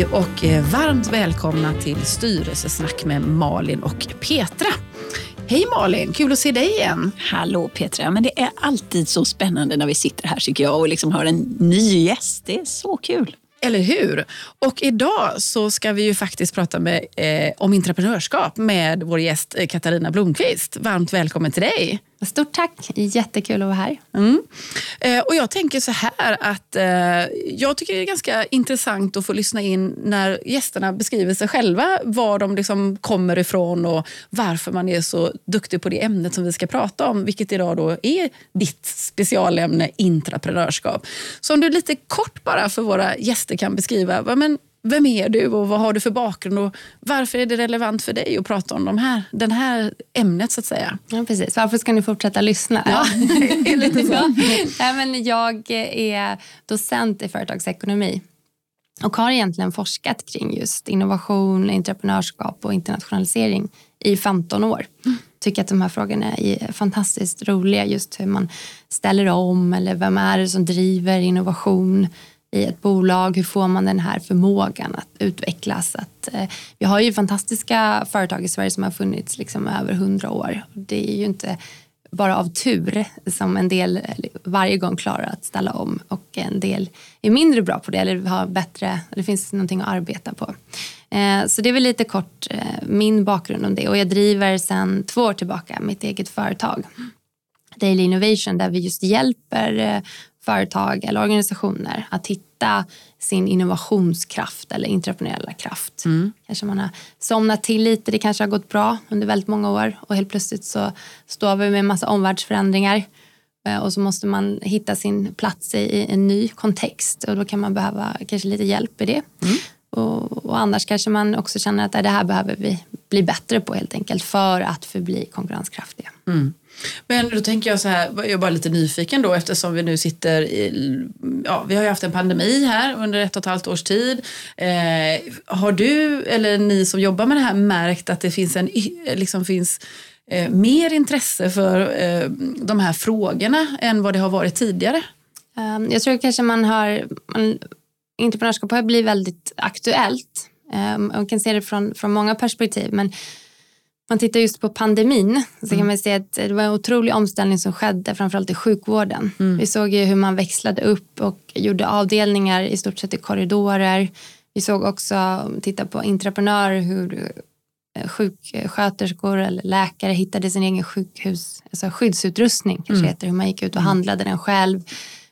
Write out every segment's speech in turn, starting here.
Hej och eh, varmt välkomna till styrelsesnack med Malin och Petra. Hej Malin, kul att se dig igen. Hallå Petra, men det är alltid så spännande när vi sitter här tycker jag och liksom har en ny gäst. Det är så kul. Eller hur? Och idag så ska vi ju faktiskt prata med, eh, om entreprenörskap med vår gäst eh, Katarina Blomqvist. Varmt välkommen till dig. Stort tack, jättekul att vara här. Mm. Eh, och jag tänker så här att eh, jag tycker det är ganska intressant att få lyssna in när gästerna beskriver sig själva, var de liksom kommer ifrån och varför man är så duktig på det ämnet som vi ska prata om, vilket idag då är ditt specialämne intraprenörskap. Så om du lite kort bara för våra gäster kan beskriva, men vem är du och vad har du för bakgrund och varför är det relevant för dig att prata om de här, den här ämnet så att säga? Ja, precis. Varför ska ni fortsätta lyssna? Ja, lite så. ja, men jag är docent i företagsekonomi och har egentligen forskat kring just innovation, entreprenörskap och internationalisering i 15 år. Mm. Tycker att de här frågorna är fantastiskt roliga. Just hur man ställer om eller vem är det som driver innovation i ett bolag? Hur får man den här förmågan att utvecklas? Att, eh, vi har ju fantastiska företag i Sverige som har funnits liksom över hundra år. Det är ju inte bara av tur som en del varje gång klarar att ställa om och en del är mindre bra på det eller har bättre, det finns någonting att arbeta på. Eh, så det är väl lite kort eh, min bakgrund om det och jag driver sedan två år tillbaka mitt eget företag. Daily Innovation där vi just hjälper eh, företag eller organisationer att hitta sin innovationskraft eller entreprenöriella kraft. Mm. Kanske man har somnat till lite, det kanske har gått bra under väldigt många år och helt plötsligt så står vi med en massa omvärldsförändringar eh, och så måste man hitta sin plats i en ny kontext och då kan man behöva kanske lite hjälp i det. Mm. Och, och, annars kanske man också känner att det här behöver vi bli bättre på helt enkelt för att förbli konkurrenskraftiga. Mm. Men då tänker jag så här, jag är bara lite nyfiken då eftersom vi nu sitter i, ja vi har ju haft en pandemi här under ett och ett halvt års tid. Eh, har du eller ni som jobbar med det här märkt att det finns en, liksom finns eh, mer intresse för eh, de här frågorna än vad det har varit tidigare? Um, jag tror kanske man har, man, entreprenörskap har blivit väldigt aktuellt. Um, man kan se det från, från många perspektiv men man tittar just på pandemin så mm. kan man se att det var en otrolig omställning som skedde framförallt i sjukvården. Mm. Vi såg ju hur man växlade upp och gjorde avdelningar i stort sett i korridorer. Vi såg också, titta på entreprenörer, hur eh, sjuksköterskor eller läkare hittade sin egen sjukhus, alltså skyddsutrustning kanske mm. heter, hur man gick ut och mm. handlade den själv.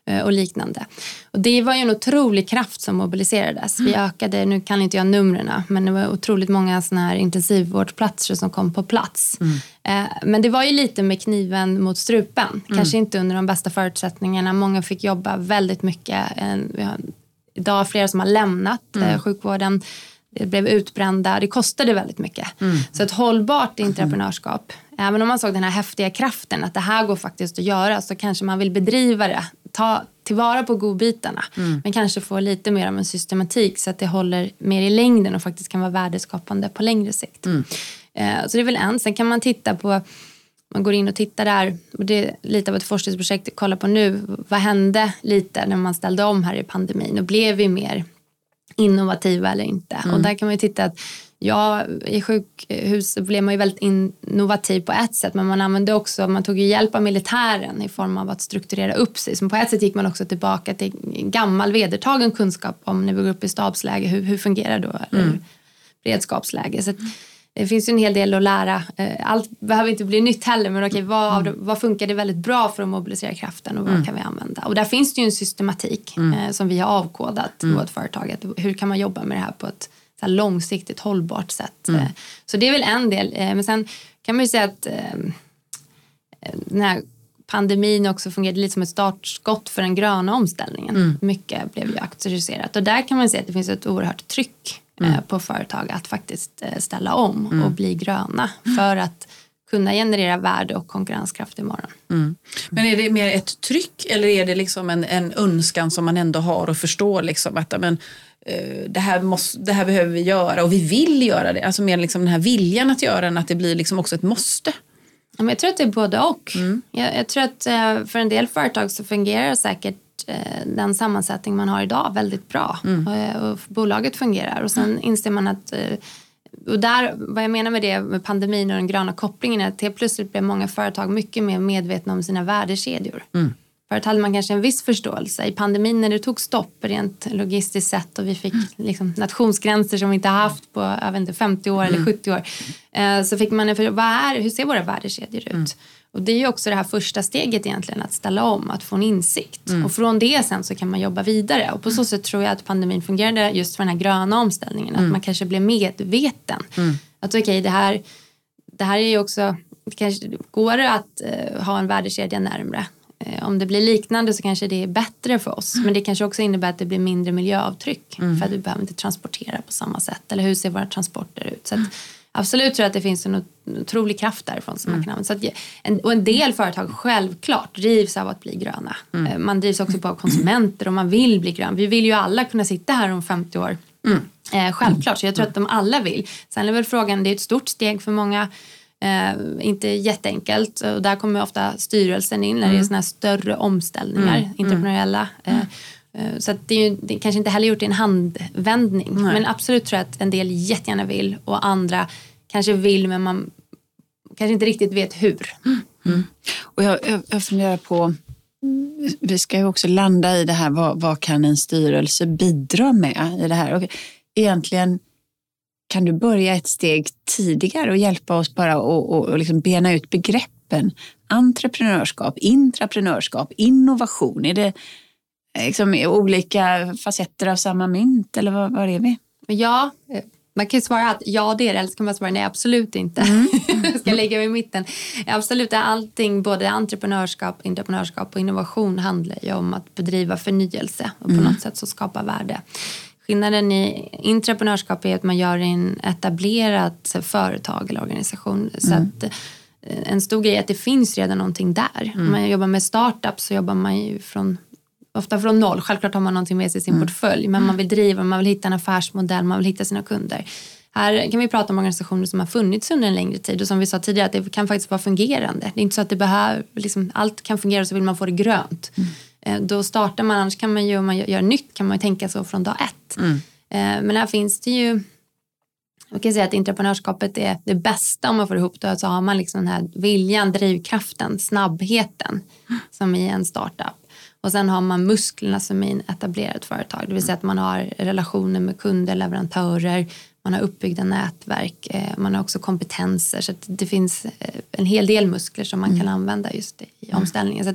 Eh, och liknande. Och det var ju en otrolig kraft som mobiliserades. Vi mm. ökade, nu kan inte jag numren, men det var otroligt många såna här intensivvårdsplatser som kom på plats. Mm. Eh, men det var ju lite med kniven mot strupen. Mm. Kanske inte under de bästa förutsättningarna. Många fick jobba väldigt mycket. Vi har idag flera som har lämnat eh, mm. sjukvården det blev utbrända, det kostade väldigt mycket. Mm. Så ett hållbart entreprenörskap, mm. även om man såg den här häftiga kraften att det här går faktiskt att göra så kanske man vill bedriva det, ta tillvara på godbitarna mm. men kanske få lite mer av en systematik så att det håller mer i längden och faktiskt kan vara värdeskapande på längre sikt. Mm. Eh, så det är väl en. Sen kan man titta på man går in och tittar där. Och det är lite av ett forskningsprojekt att kolla på nu. Vad hände lite när man ställde om här i pandemin och blev vi mer innovativa eller inte. Mm. Och där kan man ju titta att Ja, i sjukhus blev man ju väldigt innovativ på ett sätt men man använde också, man tog ju hjälp av militären i form av att strukturera upp sig. Så på ett sätt gick man också tillbaka till gammal vedertagen kunskap om när vi går upp i stabsläge, hur, hur fungerar då mm. beredskapsläge. Så det finns ju en hel del att lära. Eh, allt behöver inte bli nytt heller men okej, vad, mm. vad funkade väldigt bra för att mobilisera kraften och vad mm. kan vi använda? Och där finns det ju en systematik mm. eh, som vi har avkodat mm. i vårt företag. Hur kan man jobba med det här på ett så långsiktigt hållbart sätt? Mm. Eh, så det är väl en del. Eh, men sen kan man ju säga att den här pandemin också fungerade lite som ett startskott för den gröna omställningen. Mm. Mycket blev ju auktoriserat och där kan man säga att det finns ett oerhört tryck mm. Eh, på företag att faktiskt eh, ställa om mm. och bli gröna för att kunna generera värde och konkurrenskraft imorgon. Mm. Men är det mer ett tryck eller är det liksom en, en önskan som man ändå har och förstår liksom att men, eh, det, här måste, det här behöver vi göra och vi vill göra det. Alltså mer liksom den här viljan att göra än att det blir liksom också ett måste. jag tror att det är både och. Mm. Jag, jag, tror att för en del företag så fungerar säkert eh, den sammansättning man har idag väldigt bra. Och, och bolaget fungerar. Och sen inser man att eh, och där, vad jag menar med det med pandemin och den gröna kopplingen är att helt plötsligt blev många företag mycket mer medvetna om sina värdekedjor. Mm. Förut hade man kanske en viss förståelse. I pandemin när det tog stopp rent logistiskt sett och vi fick liksom nationsgränser som vi inte haft på jag inte, 50 år mm. eller 70 år. Eh, så fick man en vad är, hur ser våra värdekedjor ut? Mm. Och det är ju också det här första steget egentligen att ställa om, att få en insikt. Mm. Och från det sen så kan man jobba vidare. Och på så sätt tror jag att pandemin fungerade just för den här gröna omställningen. Att mm. man kanske blev medveten. Mm. Att okej, okay, det, här, det här är ju också, det kanske går att uh, ha en värdekedja närmre. Uh, om det blir liknande så kanske det är bättre för oss. Men det kanske också innebär att det blir mindre miljöavtryck. Mm. För att vi behöver inte transportera på samma sätt. Eller hur ser våra transporter ut? Så att, absolut tror jag att det finns en otrolig kraft därifrån som mm. man kan använda. Så en, och en del företag självklart drivs av att bli gröna. Mm. Eh, man drivs också på av konsumenter och man vill bli grön. Vi vill ju alla kunna sitta här om 50 år. Mm. Eh, självklart, så jag tror att de alla vill. Sen är väl frågan, det är ett stort steg för många. Eh, inte jätteenkelt och där kommer ofta styrelsen in när det är mm. såna här större omställningar, mm. entreprenöriella. Eh, Eh, så det är ju det är kanske inte heller gjort i en handvändning. Nej. Men absolut tror jag att en del jättegärna vill och andra kanske vill men man kanske inte riktigt vet hur. Mm. Mm. Och jag, jag, jag funderar på, vi ska ju också landa i det här, vad, vad kan en styrelse bidra med i det här? Och egentligen kan du börja ett steg tidigare och hjälpa oss bara att och, och liksom bena ut begreppen entreprenörskap, intraprenörskap, innovation. Är det, liksom, olika facetter av samma mynt eller vad, vad är vi? Ja, man kan ju svara att ja det är det eller så kan man svara nej absolut inte. Mm. ska lägga mig i mitten. Absolut, allting både entreprenörskap, entreprenörskap och innovation handlar ju om att bedriva förnyelse och på mm. något sätt så skapa värde. Skillnaden i entreprenörskap är att man gör en etablerat företag eller organisation. Så mm. att eh, en stor grej är att det finns redan någonting där. Mm. Om man jobbar med startups så jobbar man ju från ofta från noll. Självklart har man någonting med sig i sin mm. portfölj men man vill driva, man vill hitta en affärsmodell, man vill hitta sina kunder. Här kan vi prata om organisationer som har funnits under en längre tid och som vi sa tidigare att det kan faktiskt vara fungerande. Det är inte så att det behöver, liksom, allt kan fungera så vill man få det grönt. Mm. Eh, då startar man, annars kan man ju om man gör, nytt kan man ju tänka så från dag ett. Mm. Eh, men här finns det ju jag kan säga att entreprenörskapet är det bästa om man får ihop det. Så har man liksom den här viljan, drivkraften, snabbheten som i en startup. Och sen har man musklerna som i ett etablerat företag. Det vill säga att man har relationer med kunder, leverantörer, man har uppbyggda nätverk, eh, man har också kompetenser. Så det finns en hel del muskler som man mm. kan använda just i omställningen. Så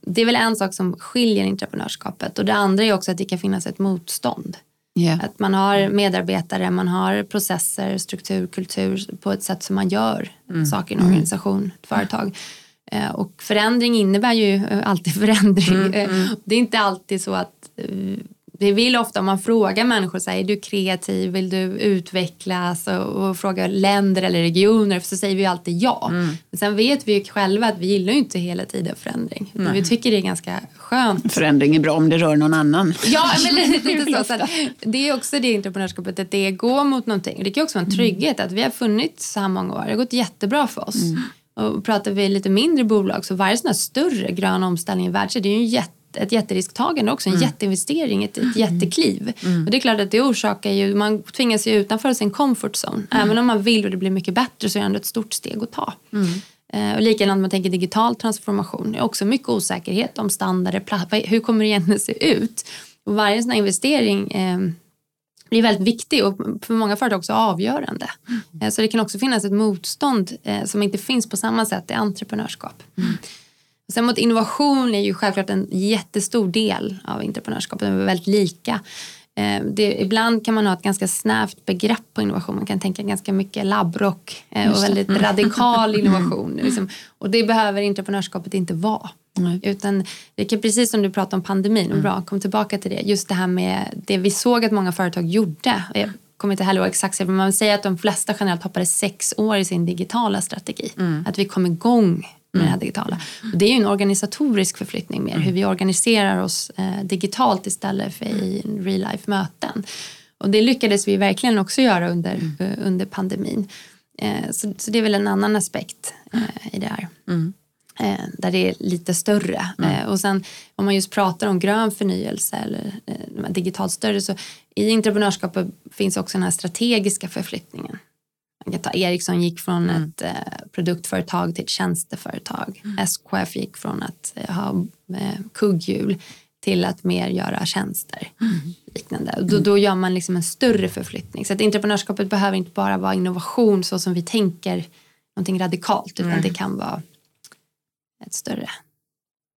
det är väl en sak som skiljer entreprenörskapet. Och det andra är också att det kan finnas ett motstånd. Yeah. Att man har medarbetare, man har processer, struktur, kultur på ett sätt som man gör mm. saker i en organisation, ett företag. Eh, och förändring innebär ju eh, alltid förändring. Mm, mm. Det är inte alltid så att vi vill ofta om man frågar människor, så här, är du kreativ, vill du utvecklas och, och frågar länder eller regioner så säger vi alltid ja. Mm. Men sen vet vi ju själva att vi gillar ju inte hela tiden förändring. Mm. Vi tycker det är ganska skönt. Förändring är bra om det rör någon annan. Ja, men lite så. så det är också det entreprenörskapet, att det är gå mot någonting. Det kan också vara en trygghet att vi har funnits så här många år. Det har gått jättebra för oss. Mm. Och pratar vi lite mindre bolag så varje sån här större grön omställning i världshet det är ju en jätte ett jätterisktagande också, en mm. jätteinvestering, ett, ett jättekliv. Mm. Och det är klart att det orsakar ju, man tvingas ju utanför sin comfort zone. Mm. Även om man vill och det blir mycket bättre så är det ändå ett stort steg att ta. Mm. Eh, och likadant man tänker digital transformation, det är också mycket osäkerhet om standarder, hur kommer det egentligen se ut? Och varje sån här investering eh, blir väldigt viktig och för många företag också avgörande. Mm. Så det kan också finnas ett motstånd eh, som inte finns på samma sätt i entreprenörskap. Mm. Sen mot innovation är ju självklart en jättestor del av entreprenörskapet. De är väldigt lika. Eh, det, ibland kan man ha ett ganska snävt begrepp på innovation. Man kan tänka ganska mycket labbrock eh, och väldigt mm. radikal innovation. Mm. Liksom. Och det behöver entreprenörskapet inte vara. Mm. Utan det kan, precis som du pratade om pandemin, mm. bra, kom tillbaka till det. Just det här med det vi såg att många företag gjorde. Jag kommer inte heller ihåg exakt men man säger att de flesta generellt hoppade sex år i sin digitala strategi. Mm. Att vi kom igång med det här mm. digitala. Och det är ju en organisatorisk förflyttning mer, hur mm. vi organiserar oss eh, digitalt istället för i real life möten. Och det lyckades vi verkligen också göra under, mm. uh, under pandemin. Eh, så, så, det är väl en annan aspekt eh, i det här. Mm. eh, där det är lite större. Mm. Eh, och sen om man just pratar om grön förnyelse eller eh, digitalt större så i entreprenörskapet finns också den här strategiska förflyttningen. Ta Ericsson gick från Mm. ett eh, produktföretag till ett tjänsteföretag. Mm. SKF gick från att eh, ha eh, kugghjul till att mer göra tjänster. Mm. Liknande. Då, då gör man liksom en större förflyttning. Så att entreprenörskapet behöver inte bara vara innovation så som vi tänker någonting radikalt utan det kan vara ett större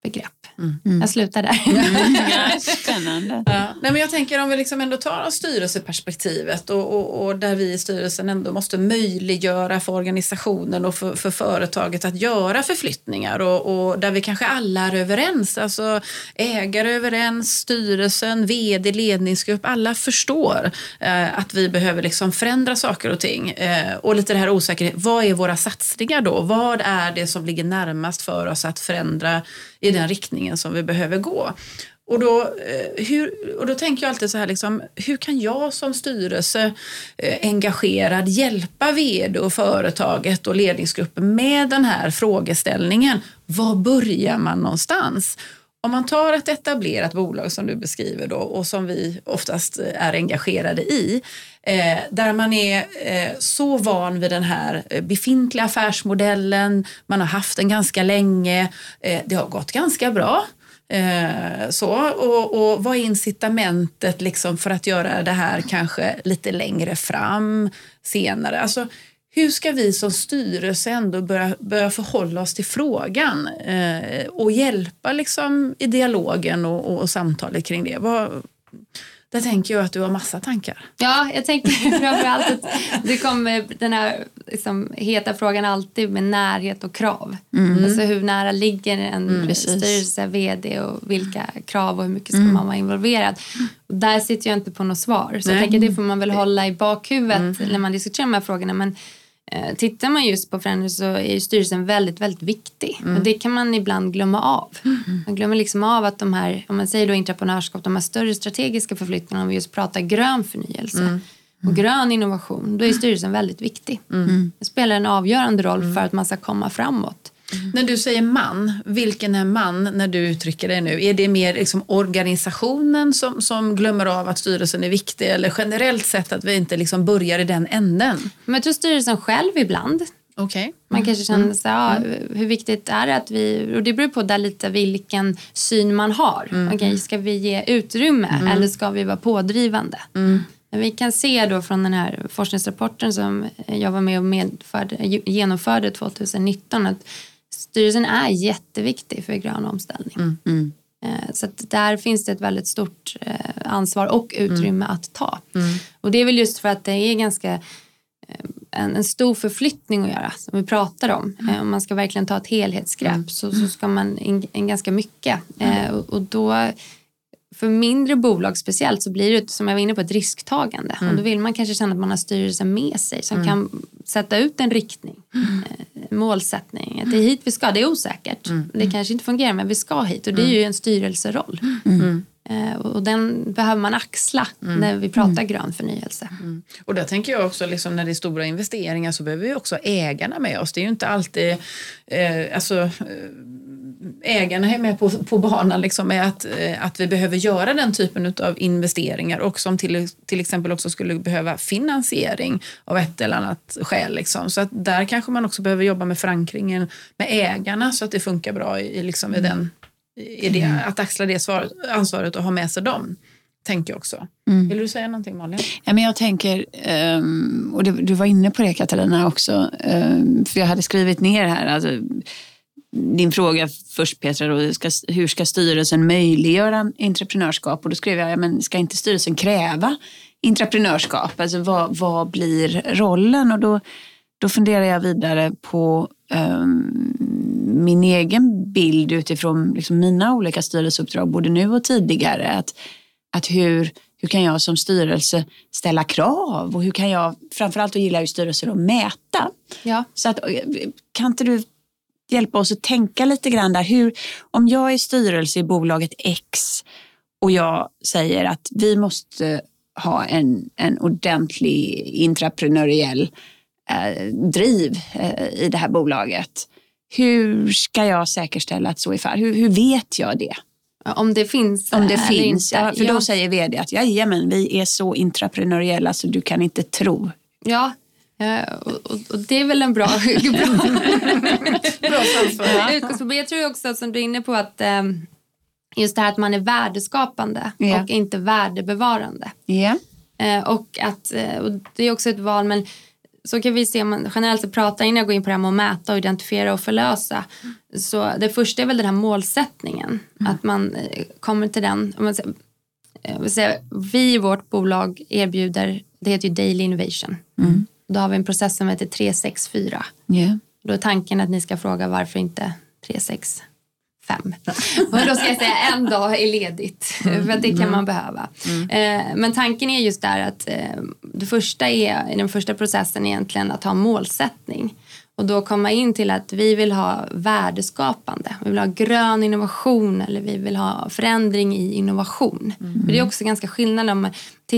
begrepp. Mm. Jag slutar där. Ja, spännande. Ja. Nej, men jag tänker om vi liksom ändå tar styrelseperspektivet och, och, och där vi i styrelsen ändå måste möjliggöra för organisationen och för, för företaget att göra förflyttningar och, och där vi kanske alla är överens, alltså ägare är överens, styrelsen, vd, ledningsgrupp, alla förstår eh, att vi behöver liksom förändra saker och ting eh, och lite det här osäkerhet, vad är våra satsningar då? Vad är det som ligger närmast för oss att förändra i den riktningen som vi behöver gå? Och då, eh, hur, och då tänker jag alltid så här, liksom, hur kan jag som styrelse eh, engagerad hjälpa vd och företaget och ledningsgruppen med den här frågeställningen? Var börjar man någonstans? Om man tar ett etablerat bolag som du beskriver då och som vi oftast eh, är engagerade i, eh, där man är eh, så van vid den här eh, befintliga affärsmodellen, man har haft den ganska länge, eh, det har gått ganska bra. Eh, så, och, och vad är incitamentet liksom för att göra det här kanske lite längre fram senare? Alltså, hur ska vi som styrelse ändå börja, börja förhålla oss till frågan eh, och hjälpa liksom, i dialogen och, och, samtalet kring det? Vad, där tänker jag att du har massa tankar. Ja, jag tänker framförallt att det kommer den här liksom, heta frågan alltid med närhet och krav. Alltså hur nära ligger en precis. styrelse, vd och vilka krav och hur mycket ska man vara involverad. Där sitter jag inte på något svar. Så jag Nej. tänker det får man väl hålla i bakhuvudet när man diskuterar de här frågorna. Men eh, tittar man just på förändring så är ju styrelsen väldigt, väldigt viktig. Och det kan man ibland glömma av. Man glömmer liksom av att de här, om man säger då entreprenörskap, de här större strategiska förflyttningarna, om vi just pratar grön förnyelse och grön innovation, då är styrelsen väldigt viktig. Det spelar en avgörande roll för att man ska komma framåt. När du säger man, vilken är man när du uttrycker det nu? Är det mer liksom organisationen som, som glömmer av att styrelsen är viktig eller generellt sett att vi inte liksom börjar i den änden? Men jag tror styrelsen själv ibland Okej. Man kanske känner så här, ja, hur viktigt är det att vi, och det beror på där lite vilken syn man har. Okej, ska vi ge utrymme eller ska vi vara pådrivande? Men vi kan se då från den här forskningsrapporten som jag var med och medförde, genomförde 2019 att styrelsen är jätteviktig för grön omställning. Eh, Så där finns det ett väldigt stort eh, ansvar och utrymme att ta. Och det är väl just för att det är ganska en, en stor förflyttning att göra som vi pratar om. Eh, om man ska verkligen ta ett helhetsgrepp så, så ska man in, in ganska mycket. Eh, och, och då för mindre bolag speciellt så blir det som jag var inne på ett risktagande. Och då vill man kanske känna att man har styrelsen med sig som kan sätta ut en riktning, eh, målsättning. Att det är hit vi ska, det är osäkert. Det kanske inte fungerar men vi ska hit och det är ju en styrelseroll. Eh, och, och den behöver man axla när vi pratar grön förnyelse. Och där tänker jag också, liksom, när det är stora investeringar så behöver vi också ägarna med oss. Det är ju inte alltid, eh, alltså, eh, ägarna är med på, på banan liksom, med att, eh, att vi behöver göra den typen av investeringar och som till, till exempel också skulle behöva finansiering av ett eller annat skäl. Liksom. Så att där kanske man också behöver jobba med förankringen med ägarna så att det funkar bra i, liksom, i den, i det, att axla det svar, ansvaret och ha med sig dem. Tänker jag också. Vill du säga någonting Malin? Ja, men jag tänker, ehm, och du var inne på det Katarina också, ehm, för jag hade skrivit ner här, alltså, din fråga först Petra, då, ska, hur ska styrelsen möjliggöra entreprenörskap? Och då skrev jag, ja, men ska inte styrelsen kräva entreprenörskap? Alltså vad, vad blir rollen? Och då, då funderar jag vidare på ehm, min egen bild utifrån liksom mina olika styrelseuppdrag, både nu och tidigare. Att, att hur, hur kan jag som styrelse ställa krav och hur kan jag, framförallt då gillar ju styrelser att mäta. Ja. Så att, kan inte du hjälpa oss att tänka lite grann där, hur, om jag är styrelse i bolaget X och jag säger att vi måste ha en, en ordentlig intraprenöriell eh, driv eh, i det här bolaget. hur ska jag säkerställa att så är fallet? Hur, hur vet jag det? Om det finns Om det eller finns. inte. För ja. då säger vd att jajamän, vi är så intraprenöriella så du kan inte tro. Ja, eh, och, och, det är väl en bra, bra utgångspunkt. Jag tror också som du är inne på att eh, just det här att man är värdeskapande Ja. och inte värdebevarande. Eh, och att, eh, och det är också ett val, men så kan vi se om man generellt sett pratar innan jag går in på det här med att mäta och identifiera och förlösa. Så det första är väl den här målsättningen. Att man eh, kommer till den. Om man säger, vi i vårt bolag erbjuder, det heter ju Daily Innovation. Då har vi en process som heter 364. Ja. Då är tanken att ni ska fråga varför inte 365. Och då ska jag säga en dag är ledigt, för att det kan man behöva. Eh, Men tanken är just där att eh, det första är, den första processen egentligen att ha målsättning. Och då komma in till att vi vill ha värdeskapande. Vi vill ha grön innovation eller vi vill ha förändring i innovation. För det är också ganska skillnad om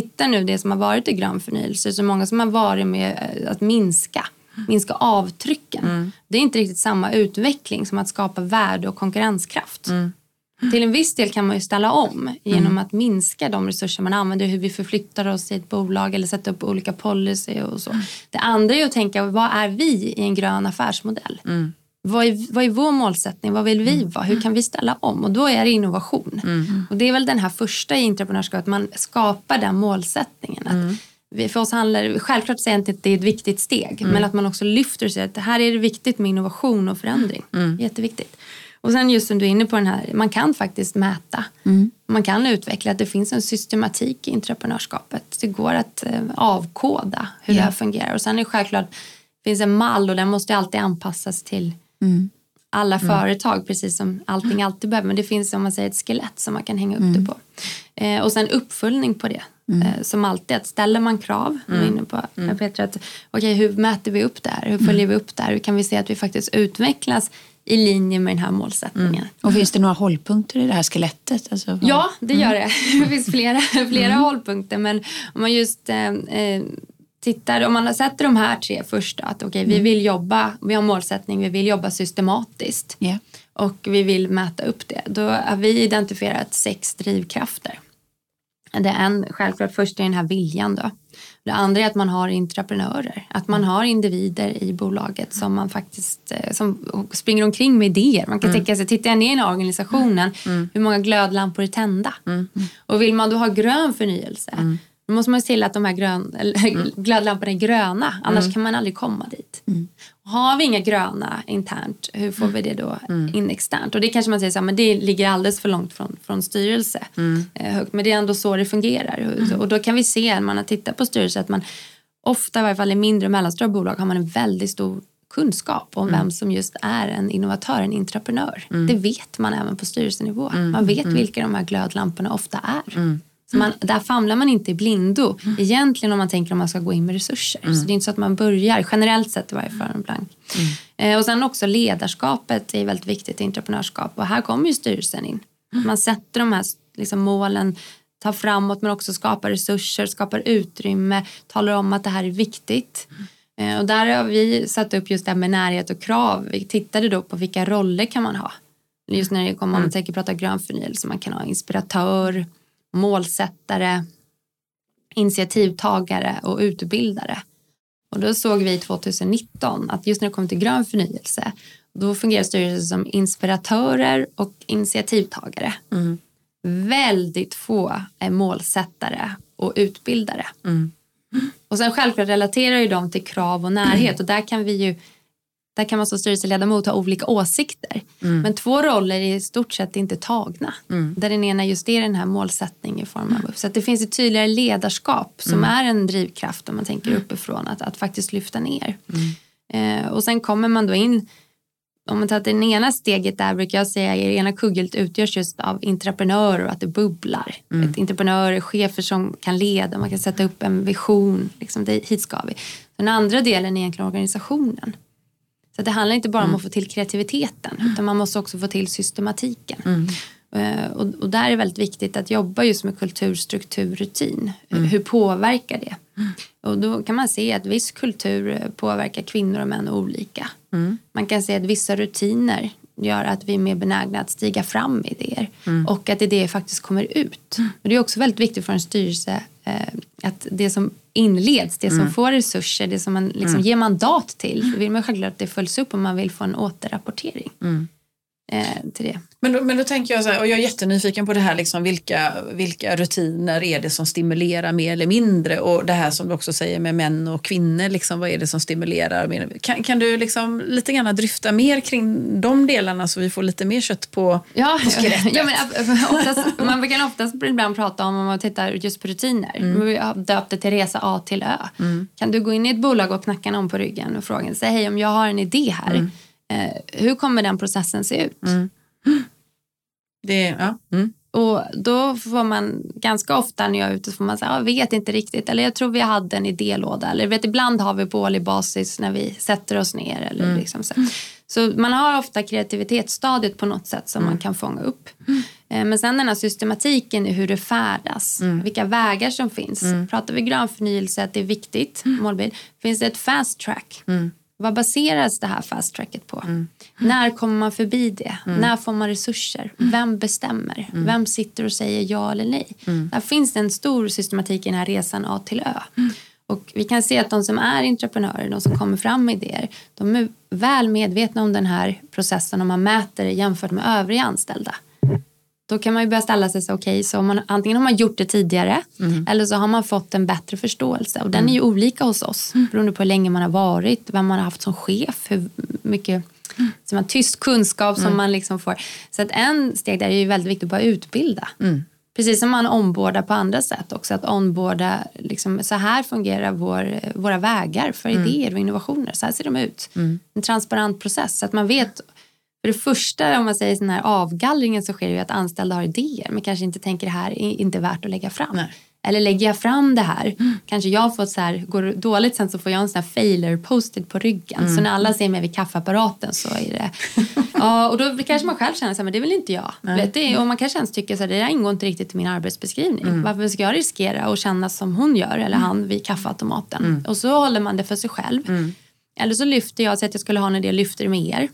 tittar nu det som har varit i grön förnyelse. Så många som har varit med eh, att minska minska avtrycken. Det är inte riktigt samma utveckling som att skapa värde och konkurrenskraft. Till en viss del kan man ju ställa om genom att minska de resurser man använder, hur vi förflyttar oss i ett bolag eller sätta upp olika policy och så. Det andra är att tänka, vad är vi i en grön affärsmodell? Vad, är, vad är vår målsättning? Vad vill vi vara? Hur kan vi ställa om? Och då är det innovation. Och det är väl den här första i entreprenörskap, att man skapar den målsättningen. Att vi, för oss handlar självklart säger jag inte att det är ett viktigt steg, men att man också lyfter sig. Att här är det viktigt med innovation och förändring. Jätteviktigt. Och sen just som du är inne på den här, man kan faktiskt mäta. Man kan utveckla att det finns en systematik i entreprenörskapet. Det går att eh, avkoda hur Ja. det här fungerar. Och sen är det självklart, det finns en mall och den måste alltid anpassas till alla företag, precis som allting alltid behöver. Men det finns om man säger ett skelett som man kan hänga upp det på. Eh, och sen uppföljning på det. Eh, som alltid, att ställer man krav, mm. inne på mm. Petra, att okej hur mäter vi upp det här? Hur följer vi upp det här? Hur kan vi se att vi faktiskt utvecklas i linje med den här målsättningen? Och finns det några hållpunkter i det här skelettet? Alltså, Ja, det gör det. Det finns flera, flera hållpunkter. Men om man just eh, eh, tittar, om man sätter de här tre först. Att okej, vi vill jobba, vi har målsättning, vi vill jobba systematiskt. Ja. Och vi vill mäta upp det. Då har vi identifierat sex drivkrafter. Det är en, självklart först är den här viljan då. Det andra är att man har entreprenörer. Att man har individer i bolaget som man faktiskt eh, som springer omkring med idéer. Man kan tänka sig, tittar jag ner i den här organisationen, hur många glödlampor är tända? Och vill man då ha grön förnyelse, då måste man se till att de här grön, eller, glödlamporna är gröna. Annars kan man aldrig komma dit. Och Har vi inga gröna internt, hur får vi det då in externt? Och det kanske man säger så här, men det ligger alldeles för långt från, från styrelse. Eh, högt. Men det är ändå så det fungerar. Och, då kan vi se när man har tittat på styrelse att man ofta, i varje fall i mindre och mellanstora bolag, har man en väldigt stor kunskap om vem som just är en innovatör, en entreprenör. Det vet man även på styrelsenivå. Man vet vilka de här glödlamporna ofta är. Man, där famlar man inte i blindo egentligen om man tänker om man ska gå in med resurser. Så det är inte så att man börjar, generellt sett i varje fall, en blank. Eh, och sen också ledarskapet är väldigt viktigt i entreprenörskap. Och här kommer ju styrelsen in. Man sätter de här liksom, målen, tar framåt men också skapar resurser, skapar utrymme, talar om att det här är viktigt. Eh, och där har vi satt upp just det här med närhet och krav. Vi tittade då på vilka roller kan man ha. Just när det kommer, om man tänker prata grön förnyelse, man kan ha inspiratör, målsättare, initiativtagare och utbildare. Och då såg vi 2019 att just när det kommer till grön förnyelse då fungerar styrelsen som inspiratörer och initiativtagare. Väldigt få är målsättare och utbildare. Och sen självklart relaterar ju de till krav och närhet och där kan vi ju där kan man som styrelseledamot ha olika åsikter. Men två roller är i stort sett inte tagna. Där den ena just är den här målsättningen i form av Så att det finns ett tydligare ledarskap som är en drivkraft om man tänker uppifrån att, att faktiskt lyfta ner. Eh, och sen kommer man då in om man tar det ena steget där brukar jag säga att det ena kugghjulet utgörs just av entreprenörer och att det bubblar. Ett entreprenörer, chefer som kan leda, man kan sätta upp en vision, liksom det, hit ska vi. Den andra delen är egentligen organisationen. Så det handlar inte bara om att få till kreativiteten utan man måste också få till systematiken. Eh, Och, och där är det väldigt viktigt att jobba just med kultur, struktur, rutin. Hur påverkar det? Och då kan man se att viss kultur eh, påverkar kvinnor och män olika. Mm. Man kan säga att vissa rutiner gör att vi är mer benägna att stiga fram med idéer mm. och att idéer faktiskt kommer ut. Mm. Och det är också väldigt viktigt för en styrelse eh, att det som inleds, det som mm. får resurser, det som man liksom mm. ger mandat till, då vill man självklart att det följs upp och man vill få en återrapportering. Mm eh, till det. Men då, men då tänker jag så här, och jag är jättenyfiken på det här, liksom, vilka, vilka rutiner är det som stimulerar mer eller mindre? Och det här som du också säger med män och kvinnor, liksom, vad är det som stimulerar? Mer? Kan, kan du liksom lite grann dryfta mer kring de delarna så vi får lite mer kött på, ja, på skelettet? Ja, men, oftast, man kan oftast ibland prata om, om man tittar just på rutiner, mm. vi har döpt det till resa A till Ö. Mm. Kan du gå in i ett bolag och knacka någon på ryggen och fråga, säg hej om jag har en idé här, mm Eh, hur kommer den processen se ut? Mm. Det, ja. Mm. Och då får man ganska ofta när jag är ute får man säga, jag vet inte riktigt eller jag tror vi hade en idélåda eller vet, ibland har vi på årlig basis när vi sätter oss ner. Eller mm. liksom så. så man har ofta kreativitetsstadiet på något sätt som man mm. kan fånga upp. Eh, men sen den här systematiken i hur det färdas, mm. vilka vägar som finns. Mm. Pratar vi grön förnyelse, att det är viktigt, målbild. Finns det ett fast track? Vad baseras det här fast tracket på? Mm. När kommer man förbi det? Mm. När får man resurser? Mm. Vem bestämmer? Mm. Vem sitter och säger ja eller nej? Mm. Där finns det en stor systematik i den här resan A till Ö. Och vi kan se att de som är entreprenörer, de som kommer fram med idéer, de är väl medvetna om den här processen om man mäter jämfört med övriga anställda. Då kan man ju börja ställa sig så okej, okay, så man, antingen har man gjort det tidigare mm. eller så har man fått en bättre förståelse. Och den mm. är ju olika hos oss mm. beroende på hur länge man har varit, vem man har haft som chef, hur mycket mm. så man, tyst kunskap som mm. man liksom får. Så att en steg där är ju väldigt viktigt att börja utbilda. Mm. Precis som man ombordar på andra sätt också. Att onboarda, liksom, så här fungerar vår, våra vägar för mm. idéer och innovationer. Så här ser de ut. En transparent process. Så att man vet för det första, om man säger den här avgallringen så sker det ju att anställda har idéer men kanske inte tänker det här är inte värt att lägga fram. Nej. Eller lägger jag fram det här, mm. kanske jag får så här, går det dåligt sen så får jag en sån här failure posted på ryggen. Mm. Så när alla ser mig vid kaffeapparaten så är det... ja, och då kanske man själv känner så här, men det vill inte jag. Vet det, och man kanske ens tycker att det där ingår inte riktigt i min arbetsbeskrivning. Mm. Varför ska jag riskera att känna som hon gör eller mm. han vid kaffeautomaten? Mm. Och så håller man det för sig själv. Mm. Eller så lyfter jag, så att jag skulle ha en idé, lyfter med er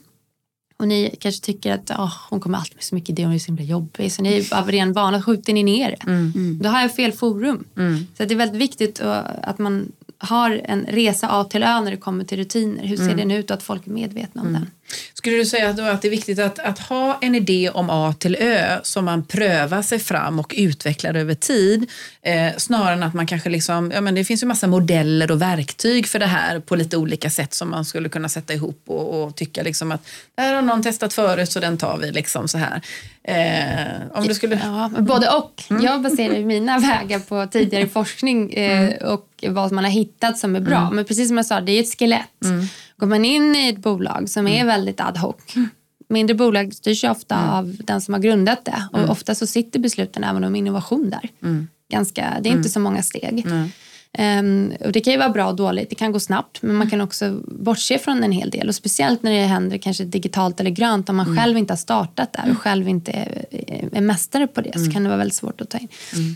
och ni kanske tycker att oh, hon kommer alltid med så mycket idéer, hon är så himla jobbig. Så ni är av ren vana skjuter ni ner det. Mm. mm. Då har jag fel forum. Mm. Så det är väldigt viktigt att man har en resa A till Ö när det kommer till rutiner. Hur ser mm. den ut och att folk är medvetna om mm. den. Skulle du säga då att det är viktigt att, att ha en idé om A till Ö som man prövar sig fram och utvecklar över tid eh, snarare än att man kanske liksom, ja men det finns ju massa modeller och verktyg för det här på lite olika sätt som man skulle kunna sätta ihop och, och tycka liksom att det här har någon testat förut så den tar vi liksom så här. Eh, om du skulle... Ja, både och. Mm. Jag baserar mina vägar på tidigare forskning eh, mm. och vad man har hittat som är bra. Mm. Men precis som jag sa, det är ett skelett. Mm. Går man in i ett bolag som är mm. väldigt ad hoc mm. Mindre bolag styrs ofta mm. av den som har grundat det och mm. ofta så sitter besluten även om innovation där. Mm. Ganska, det är inte så många steg. Um, och det kan ju vara bra och dåligt, det kan gå snabbt men man kan också bortse från en hel del och speciellt när det händer kanske digitalt eller grönt om man mm. själv inte har startat där och själv inte är, är mästare på det så kan det vara väldigt svårt att ta in. Mm.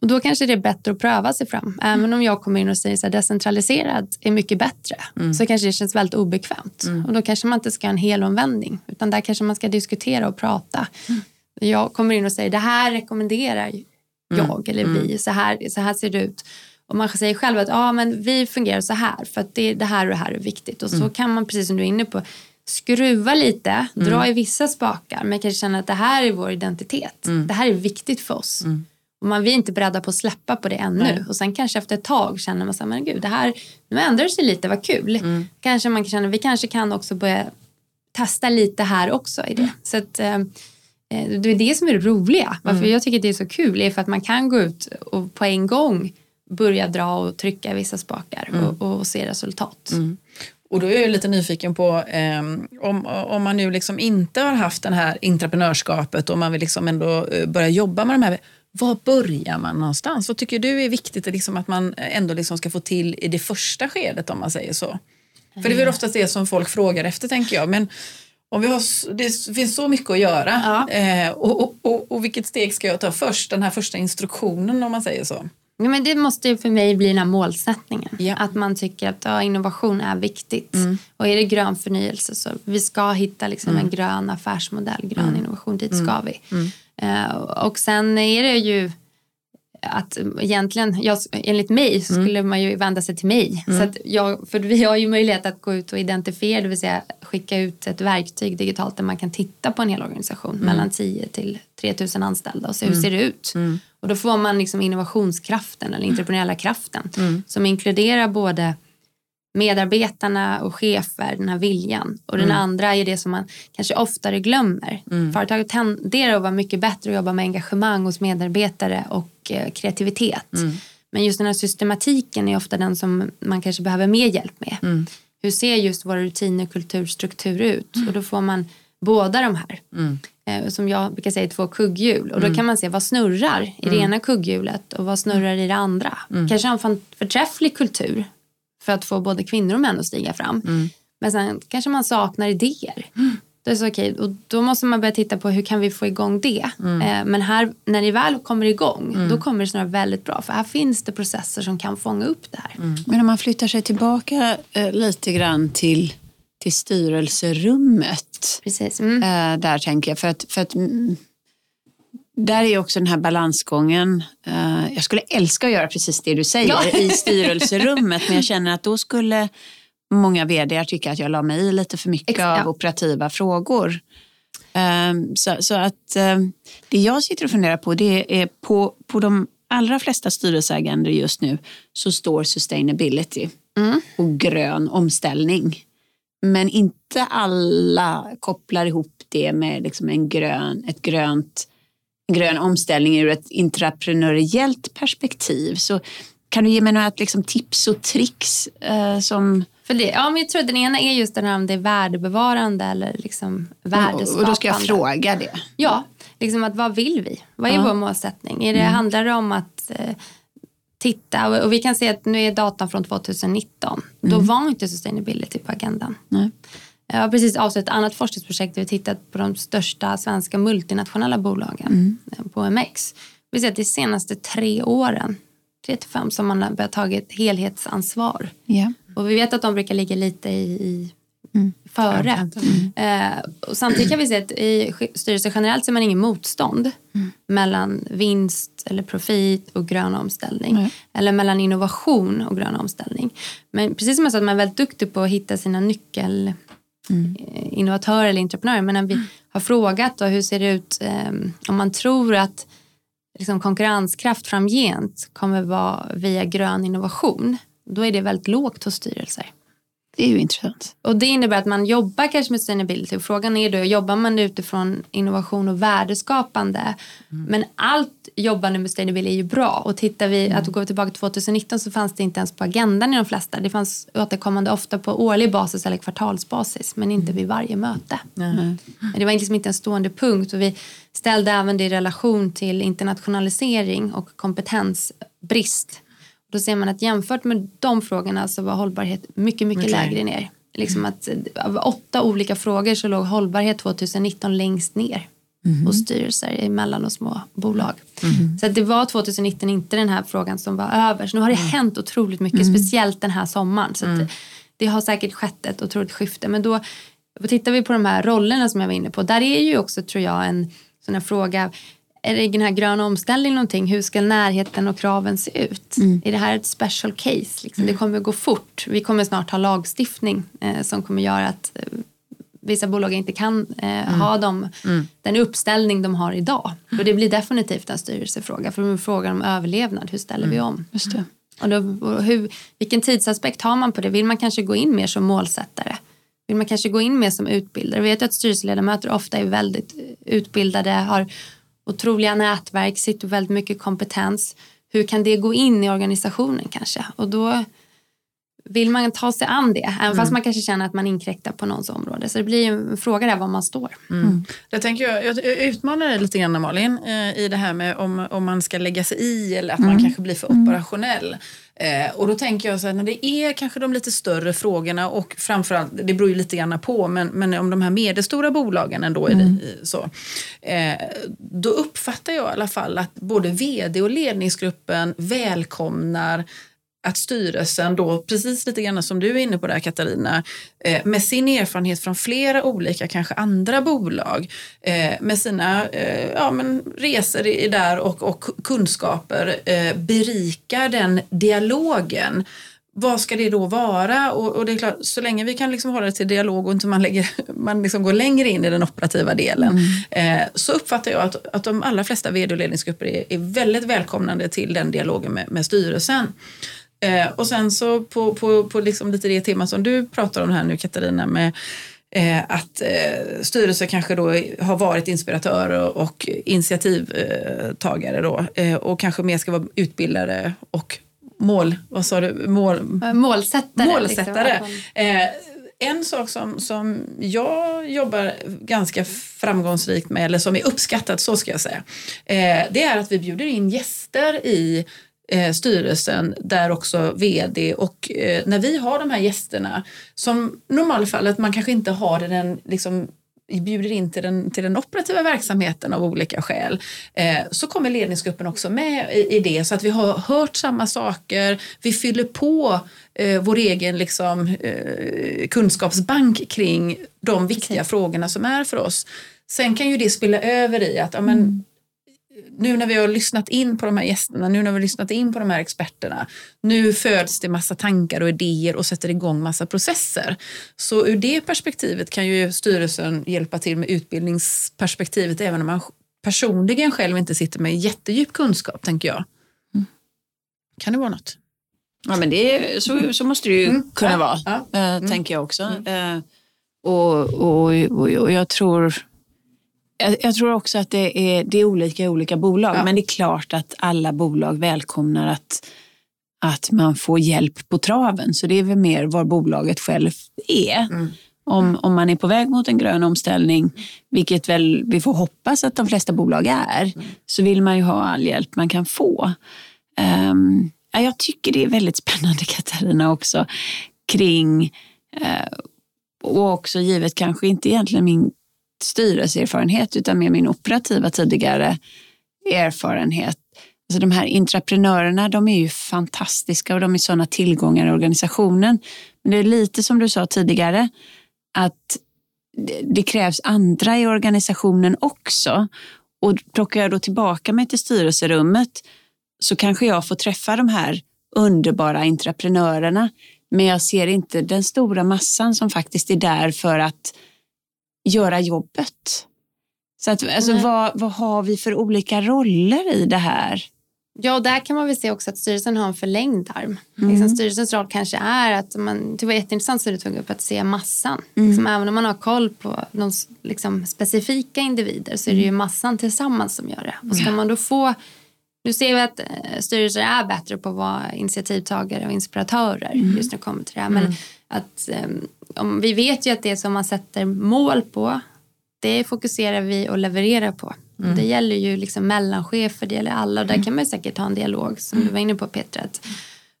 Och då kanske det är bättre att pröva sig fram. Även om jag kommer in och säger att decentraliserad är mycket bättre mm. så kanske det känns väldigt obekvämt. Mm. Och då kanske man inte ska ha en hel omvändning utan där kanske man ska diskutera och prata. Mm. Jag kommer in och säger det här rekommenderar jag mm. eller vi. Mm. Så här, så här ser det ut. Och man säger själv att ja, men vi fungerar så här för att det, det här och det här är viktigt. Och så mm. kan man, precis som du är inne på, skruva lite, dra i vissa spakar men kanske känna att det här är vår identitet. Det här är viktigt för oss. Man, vi är inte beredda på att släppa på det ännu. Nej. Och sen kanske efter ett tag känner man så här, men gud, det här, nu ändrar det sig lite, vad kul. Mm. Kanske man känner, vi kanske kan också börja testa lite här också i det. Mm. Så att, eh, eh, det är det som är det roliga. Varför mm. jag tycker det är så kul är för att man kan gå ut och på en gång börja dra och trycka vissa spakar mm. och, och, se resultat. Mm. Och då är jag lite nyfiken på eh, om, om man nu liksom inte har haft det här entreprenörskapet och man vill liksom ändå eh, börja jobba med de här var börjar man någonstans? Vad tycker du är viktigt liksom att man ändå liksom ska få till i det första skedet om man säger så? För det är väl oftast det som folk frågar efter tänker jag. Men om vi har, det finns så mycket att göra. Ja. Eh, och, och, och, och, vilket steg ska jag ta först? Den här första instruktionen om man säger så. Ja, men det måste ju för mig bli den här målsättningen. Ja. Att man tycker att ja, innovation är viktigt. Mm. Och är det grön förnyelse så vi ska hitta liksom Mm. en grön affärsmodell, grön innovation, dit ska vi. Mm. Eh, och sen är det ju att egentligen, jag, enligt mig så Mm. skulle man ju vända sig till mig. Så att jag, för vi har ju möjlighet att gå ut och identifiera, det vill säga skicka ut ett verktyg digitalt där man kan titta på en hel organisation Mm. mellan 10 till 3000 anställda och se hur ser det ut. Och då får man liksom innovationskraften eller entreprenöriella kraften som inkluderar både medarbetarna och chefer, den här viljan. Och den andra är det som man kanske oftare glömmer. Företaget tenderar att vara mycket bättre att jobba med engagemang hos medarbetare och eh, kreativitet. Men just den här systematiken är ofta den som man kanske behöver mer hjälp med. Hur ser just våra rutiner, kultur, struktur ut? Och då får man båda de här. Eh, som jag brukar säga två kugghjul. Och då kan man se vad snurrar i det ena kugghjulet och vad snurrar i det andra. Kanske ha en förträfflig kultur för att få både kvinnor och män att stiga fram. Men sen kanske man saknar idéer. Det är så okej, och då måste man börja titta på hur kan vi få igång det. Eh, men här, när det väl kommer igång, då kommer det snarare väldigt bra. För här finns det processer som kan fånga upp det här. Men om man flyttar sig tillbaka eh, lite grann till, till styrelserummet. Precis. Mm. Eh, där tänker jag. För att, för att, mm, där är också den här balansgången. Eh, jag skulle älska att göra precis det du säger Ja. i styrelserummet. men jag känner att då skulle många vd tycka att jag la mig i lite för mycket Ex- av operativa frågor. Ehm, så, så att ehm, det jag sitter och funderar på det är på, på de allra flesta styrelseagendor just nu så står sustainability Mm. och grön omställning. Men inte alla kopplar ihop det med liksom en grön, ett grönt, grön omställning ur ett intraprenöriellt perspektiv. Så kan du ge mig några liksom, tips och tricks eh, som För det, ja, men jag tror den ena är just den här om det är värdebevarande eller liksom värdeskapande. och, då ska jag fråga det. Ja, liksom att vad vill vi? Vad är Ja. vår målsättning? Är det, Handlar det om att eh, titta, och, vi kan se att nu är datan från 2019. Då var inte sustainability på agendan. Nej. Jag har precis avslutat ett annat forskningsprojekt där vi tittat på de största svenska multinationella bolagen eh, på MX. Vi ser att de senaste tre åren, tre till fem, som man har börjat ta ett helhetsansvar. Ja. Och vi vet att de brukar ligga lite i, i före. Eh, och samtidigt kan vi se att i styrelser generellt så är man ingen motstånd mellan vinst eller profit och grön omställning. Eller mellan innovation och grön omställning. Men precis som jag sa, att man är väldigt duktig på att hitta sina nyckel Eh, mm. innovatörer eller entreprenörer. Men när vi har frågat då, hur ser det ut eh, om man tror att liksom, konkurrenskraft framgent kommer vara via grön innovation. Då är det väldigt lågt hos styrelser. Det är ju intressant. Och det innebär att man jobbar kanske med sustainability. Och frågan är då, jobbar man utifrån innovation och värdeskapande? Men allt jobbande med sustainability är ju bra. Och tittar vi, att gå tillbaka till 2019 så fanns det inte ens på agendan i de flesta. Det fanns återkommande ofta på årlig basis eller kvartalsbasis. Men inte vid varje möte. Men Det var liksom inte en stående punkt. Och vi ställde även det i relation till internationalisering och kompetensbrist. Då ser man att jämfört med de frågorna så var hållbarhet mycket, mycket Mycket lägre ner. Liksom att eh, av åtta olika frågor så låg hållbarhet 2019 längst ner hos styrelser i mellan och små bolag. Så att det var 2019 inte den här frågan som var över. Så nu har det hänt otroligt mycket, speciellt den här sommaren. Så det, det har säkert skett ett otroligt skifte. Men då tittar vi på de här rollerna som jag var inne på. Där är ju också, tror jag, en sån här fråga är det den här gröna omställningen någonting? Hur ska närheten och kraven se ut? Är det här ett special case? Liksom? Det kommer gå fort. Vi kommer snart ha lagstiftning eh, som kommer göra att eh, vissa bolag inte kan eh, ha dem, den uppställning de har idag. Och det blir definitivt en styrelsefråga. För är frågan om överlevnad. Hur ställer vi om? Just det. Och då, och hur, vilken tidsaspekt har man på det? Vill man kanske gå in mer som målsättare? Vill man kanske gå in mer som utbildare? Vi vet att styrelseledamöter ofta är väldigt eh, utbildade, har otroliga nätverk, sitter väldigt mycket kompetens. Hur kan det gå in i organisationen kanske? Och då vill man ta sig an det? Även mm. fast man kanske känner att man inkräktar på någons område. Så det blir en fråga där var man står. Mm. mm. Jag, tänker, jag, jag utmanar dig lite grann Malin eh, i det här med om, om man ska lägga sig i eller att man mm. kanske blir för mm. operationell. Eh, och då tänker jag så här, när det är kanske de lite större frågorna och framförallt, det beror ju lite grann på, men, men om de här medelstora bolagen ändå är mm. det, så. Eh, då uppfattar jag i alla fall att både vd och ledningsgruppen välkomnar att styrelsen då, precis lite grann som du är inne på där Katarina, eh, med sin erfarenhet från flera olika, kanske andra bolag, eh, med sina eh, ja, men resor i, där och, och kunskaper eh, berikar den dialogen vad ska det då vara? Och, och, det är klart, så länge vi kan liksom hålla det till dialog och inte man, lägger, man liksom går längre in i den operativa delen mm. eh, så uppfattar jag att, att de allra flesta vd och ledningsgrupper är, är väldigt välkomnande till den dialogen med, med styrelsen. Eh, och sen så på, på, på liksom lite det tema som du pratar om här nu Katarina med eh, att eh, styrelser kanske då har varit inspiratörer och initiativtagare då eh, och kanske mer ska vara utbildare och mål, vad sa du? Mål, målsättare. målsättare. Liksom. Eh, en sak som, som jag jobbar ganska framgångsrikt med, eller som är uppskattat, så ska jag säga, eh, det är att vi bjuder in gäster i eh, styrelsen där också vd och eh, när vi har de här gästerna som normalfallet man kanske inte har den liksom bjuder in till den, till den operativa verksamheten av olika skäl eh, så kommer ledningsgruppen också med i, i, det så att vi har hört samma saker, vi fyller på eh, vår egen liksom, eh, kunskapsbank kring de viktiga Precis. frågorna som är för oss. Sen kan ju det spilla över i att ja, men, mm nu när vi har lyssnat in på de här gästerna, nu när vi har lyssnat in på de här experterna, nu föds det massa tankar och idéer och sätter igång massa processer. Så ur det perspektivet kan ju styrelsen hjälpa till med utbildningsperspektivet även om man personligen själv inte sitter med jättedjup kunskap, tänker jag. Mm. Kan det vara något? Ja, men det så, så måste det ju mm. kunna ja, vara, ja. Äh, mm. tänker jag också. Äh, och, och, och, och jag tror jag, jag, tror också att det är, det är olika i olika bolag, ja. men det är klart att alla bolag välkomnar att, att man får hjälp på traven. Så det är väl mer var bolaget själv är. Mm. Om, om man är på väg mot en grön omställning, vilket väl vi får hoppas att de flesta bolag är, mm. så vill man ju ha all hjälp man kan få. Um, ja, jag tycker det är väldigt spännande Katarina också kring uh, och också givet kanske inte egentligen min styrelseerfarenhet utan mer min operativa tidigare erfarenhet. Alltså de här intraprenörerna de är ju fantastiska och de är sådana tillgångar i organisationen. Men det är lite som du sa tidigare att det krävs andra i organisationen också. Och plockar jag då tillbaka mig till styrelserummet så kanske jag får träffa de här underbara intraprenörerna. Men jag ser inte den stora massan som faktiskt är där för att göra jobbet. Så att, alltså, vad, vad har vi för olika roller i det här? Ja, och där kan man väl se också att styrelsen har en förlängd arm. Mm. Liksom, styrelsens roll kanske är att man, det var jätteintressant så du tog upp att se massan. Mm. Liksom, även om man har koll på de liksom, specifika individer så är det ju mm. massan tillsammans som gör det. Och ska man då få nu ser vi att eh, styrelser är bättre på att vara initiativtagare och inspiratörer mm. just när det kommer till det här. Men mm. Att, um, om, vi vet ju att det som man sätter mål på det fokuserar vi och levererar på. Mm. Det gäller ju liksom mellanchefer, det gäller alla och där mm. kan man säkert ha en dialog som du var inne på Petra. Att,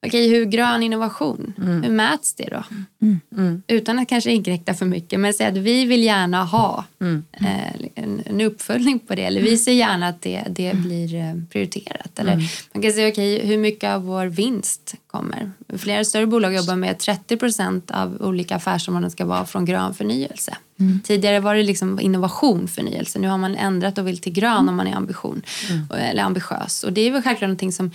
Okej, hur grön innovation, mm. hur mäts det då? Mm. Mm. Utan att kanske inkräkta för mycket, men säga att vi vill gärna ha mm. eh, en, en, uppföljning på det. Eller vi ser gärna att det, det mm. blir eh, prioriterat. Eller man kan säga, okej, hur mycket av vår vinst kommer? Flera större bolag jobbar med att 30 procent av olika affärsområden ska vara från grön förnyelse. Mm. Tidigare var det liksom innovation, förnyelse. Nu har man ändrat och vill till grön om man är ambition, eller ambitiös. Och det är väl självklart någonting som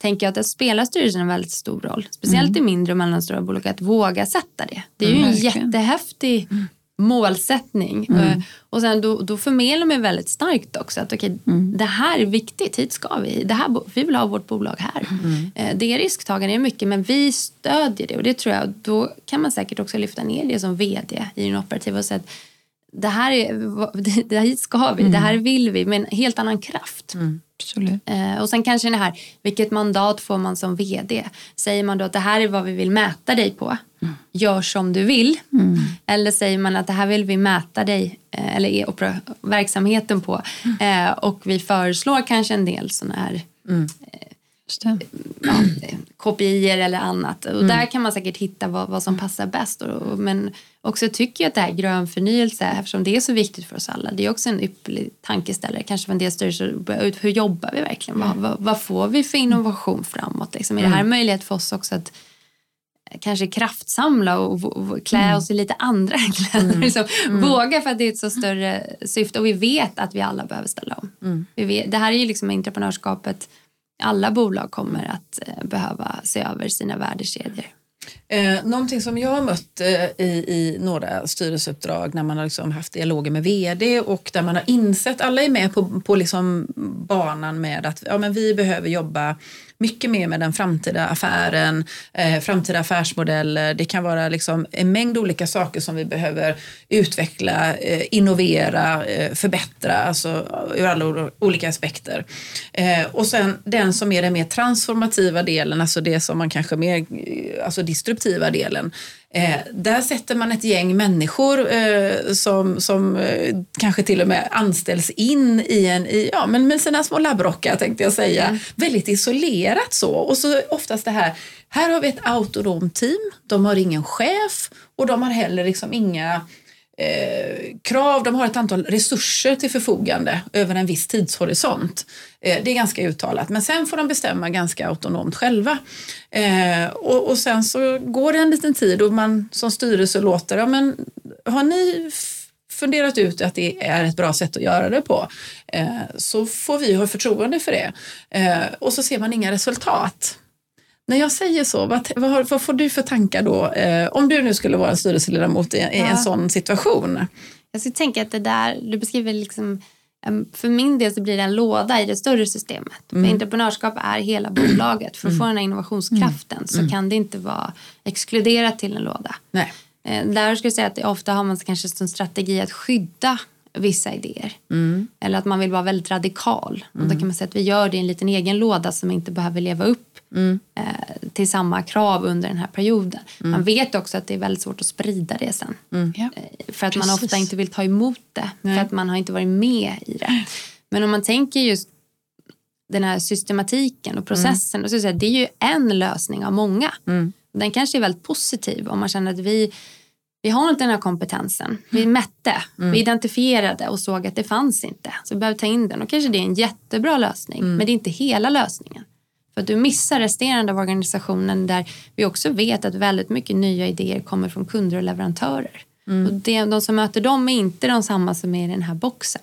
tänker jag att där spelar styrelsen en väldigt stor roll. Speciellt mm. i mindre och mellanstora bolag att våga sätta det. Det är ju mm, en jättehäftig mm. målsättning. Mm. Eh, och sen då, då förmedlar man väldigt starkt också att okay, mm. det här är viktigt, hit ska vi. Det här, vi vill ha vårt bolag här. Mm. Eh, det är risktagande, är mycket men vi stödjer det och det tror jag, då kan man säkert också lyfta ner det som vd i den operativa och säga att det här, är, det här ska vi, det här vill vi med en helt annan kraft. Mm. Absolut. Eh, och sen kanske det här, vilket mandat får man som vd? Säger man då att det här är vad vi vill mäta dig på, gör som du vill. Eller säger man att det här vill vi mäta dig, eh, eller är opera- verksamheten på. Eh, och vi föreslår kanske en del sådana här Just det. ja, kopior eller annat. Och Där kan man säkert hitta vad, vad som passar bäst. Och, och, men också tycker jag att det här grön förnyelse, eftersom det är så viktigt för oss alla, det är också en ypperlig tankeställare. Kanske för en del styrelser, ut, hur jobbar vi verkligen? Vad, vad, vad får vi för innovation framåt? Liksom? Är det här en möjlighet för oss också att kanske kraftsamla och, och, klä oss i lite andra kläder. Liksom. Våga för att det är ett så större syfte och vi vet att vi alla behöver ställa om. Vi vet, det här är ju liksom entreprenörskapet alla bolag kommer att eh, behöva se över sina värdekedjor. Eh, någonting som jag har mött eh, i, i några styrelseuppdrag när man har liksom haft dialoger med vd och där man har insett, alla är med på, på liksom banan med att ja, men vi behöver jobba mycket mer med den framtida affären, eh, framtida affärsmodeller. Det kan vara liksom en mängd olika saker som vi behöver utveckla, eh, innovera, eh, förbättra, alltså eh, ur alla olika aspekter. Eh, och sen den som är den mer transformativa delen, alltså det som man kanske mer, eh, alltså disruptiva delen. Eh, där sätter man ett gäng människor eh, som, som eh, kanske till och med anställs in i en, i, ja men med sina små labbrockar tänkte jag säga. Väldigt isolerat så. Och så oftast det här, här har vi ett autonomt team, de har ingen chef och de har heller liksom inga eh, krav, de har ett antal resurser till förfogande över en viss tidshorisont. Eh, det är ganska uttalat, men sen får de bestämma ganska autonomt själva. Eh, och, och sen så går det en liten tid och man som styrelse låter, ja men har ni funderat ut att det är ett bra sätt att göra det på eh, så får vi ha förtroende för det. Eh, och så ser man inga resultat. När jag säger så, vad, vad, har- vad får du för tankar då? Eh, om du nu skulle vara en styrelseledamot i, i en Ja. sån situation. Jag skulle tänka att det där, du beskriver liksom em, för min del så blir det en låda i det större systemet. För entreprenörskap är hela bolaget. För att få den här innovationskraften så kan det inte vara exkluderat till en låda. Nej. Eh, Där skulle jag säga att ofta har man kanske som strategi att skydda vissa idéer. Eller att man vill vara väldigt radikal. Och då kan man säga att vi gör det i en liten egen låda som inte behöver leva upp eh, till samma krav under den här perioden. Man vet också att det är väldigt svårt att sprida det sen. Ja. Eh, För att man Precis. ofta inte vill ta emot det. Nej. För att man har inte varit med i det. Men om man tänker just den här systematiken och processen. Och så säga, det är ju en lösning av många. Den kanske är väldigt positiv om man känner att vi, vi har inte den här kompetensen. Vi mätte, vi identifierade och såg att det fanns inte. Så vi behöver ta in den. Och kanske det är en jättebra lösning. Men det är inte hela lösningen. För att du missar resterande av organisationen där vi också vet att väldigt mycket nya idéer kommer från kunder och leverantörer. Och det, de som möter dem är inte de samma som är i den här boxen.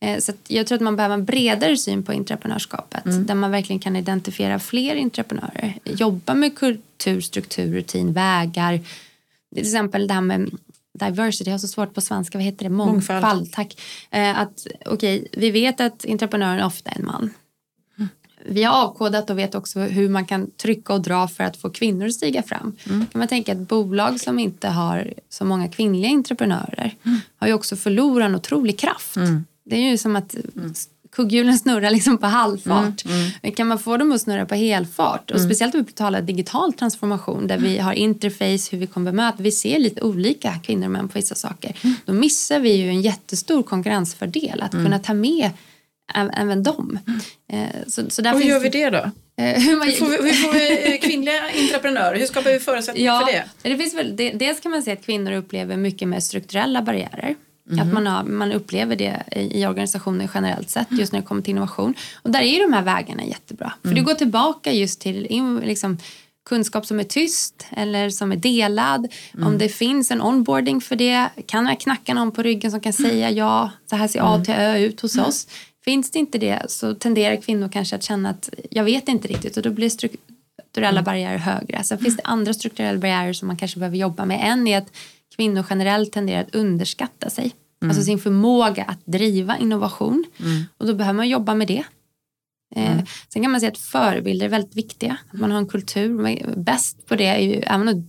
Eh, Så jag tror att man behöver en bredare syn på entreprenörskapet där man verkligen kan identifiera fler entreprenörer. Jobba med kultur, struktur, rutin, vägar. Till exempel det här med diversity, jag har så svårt på svenska, vad heter det? Mångfald. Mångfald. tack. Eh, Att, okay, vi vet att entreprenören ofta är en man. Vi har avkodat och vet också hur man kan trycka och dra för att få kvinnor att stiga fram. kan man tänka att bolag som inte har så många kvinnliga entreprenörer har ju också förlorat en otrolig kraft. Det är ju som att kugghjulen snurrar liksom på halvfart. Men Kan man få dem att snurra på helfart? Och speciellt om vi talar digital transformation där vi har interface, hur vi kommer bemöta. Vi ser lite olika kvinnor och män på vissa saker. Då missar vi ju en jättestor konkurrensfördel att kunna ta med även dem. Eh, Så, så där Hur finns gör vi det då? Eh, Hur man, Hur får vi, hur får vi eh, kvinnliga entreprenörer? Hur skapar vi förutsättningar ja, för det? det finns väl, det, dels kan man säga att kvinnor upplever mycket mer strukturella barriärer. Att man, har, man upplever det i, i organisationer generellt sett just när det kommer till innovation. Och där är de här vägarna jättebra. För du går tillbaka just till in, liksom, kunskap som är tyst eller som är delad. Om det finns en onboarding för det. Kan jag knacka någon på ryggen som kan säga ja, så här ser A till Ö ut hos oss. Finns det inte det så tenderar kvinnor kanske att känna att jag vet inte riktigt och då blir strukturella barriärer högre. Sen finns det andra strukturella barriärer som man kanske behöver jobba med. En är att kvinnor generellt tenderar att underskatta sig. Alltså sin förmåga att driva innovation. Och då behöver man jobba med det. Eh, sen kan man säga att förebilder är väldigt viktiga. Att man har en kultur. Bäst på det är ju, även ett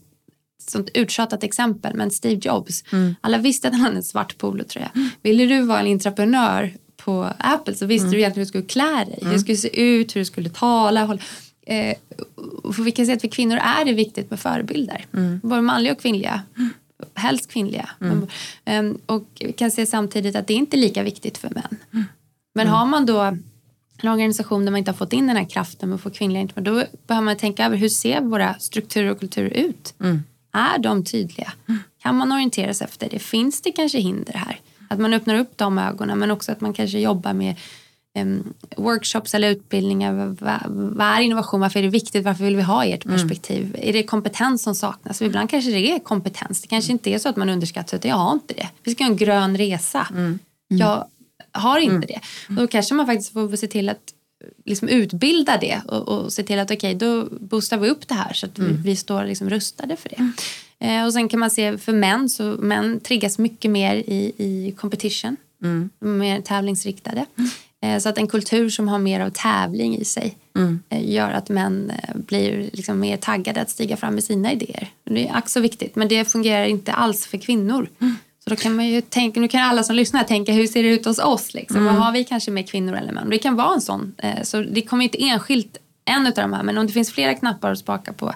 sånt uttjatat exempel, men Steve Jobs. Alla visste att han hade en svart polotröja. Ville du vara en entreprenör på Apple så visste du egentligen hur du skulle klä dig, hur du skulle se ut, hur du skulle tala. Hålla. Eh, vi kan se att för kvinnor är det viktigt med förebilder, både manliga och kvinnliga. Helst kvinnliga. Men, ehm, och vi kan se samtidigt att det inte är lika viktigt för män. Men har man då en organisation där man inte har fått in den här kraften med att få kvinnliga då behöver man tänka över hur ser våra strukturer och kulturer ut? Är de tydliga? Kan man orientera sig efter det? Finns det kanske hinder här? Att man öppnar upp de ögonen men också att man kanske jobbar med um, workshops eller utbildningar. Vad, är innovation? Varför är det viktigt? Varför vill vi ha ert perspektiv? Är det kompetens som saknas? För ibland kanske det är kompetens. Det kanske inte är så att man underskattar utan jag har inte det. Vi ska ha en grön resa. Jag har inte det. Och då kanske man faktiskt får se till att liksom utbilda det och, och se till att okej, okay, då boostar vi upp det här så att vi, vi står liksom rustade för det. Eh, och sen kan man se för män så män triggas mycket mer i, i competition. Mm. Mer tävlingsriktade. Eh, så att en kultur som har mer av tävling i sig Mm. eh, gör att män blir liksom mer taggade att stiga fram med sina idéer. Det är också viktigt men det fungerar inte alls för kvinnor. Så då kan man ju tänka, nu kan alla som lyssnar tänka hur ser det ut hos oss? Liksom? Vad har vi kanske med kvinnor eller män? Det kan vara en sån. Så det kommer inte enskilt en av de här men om det finns flera knappar att spaka på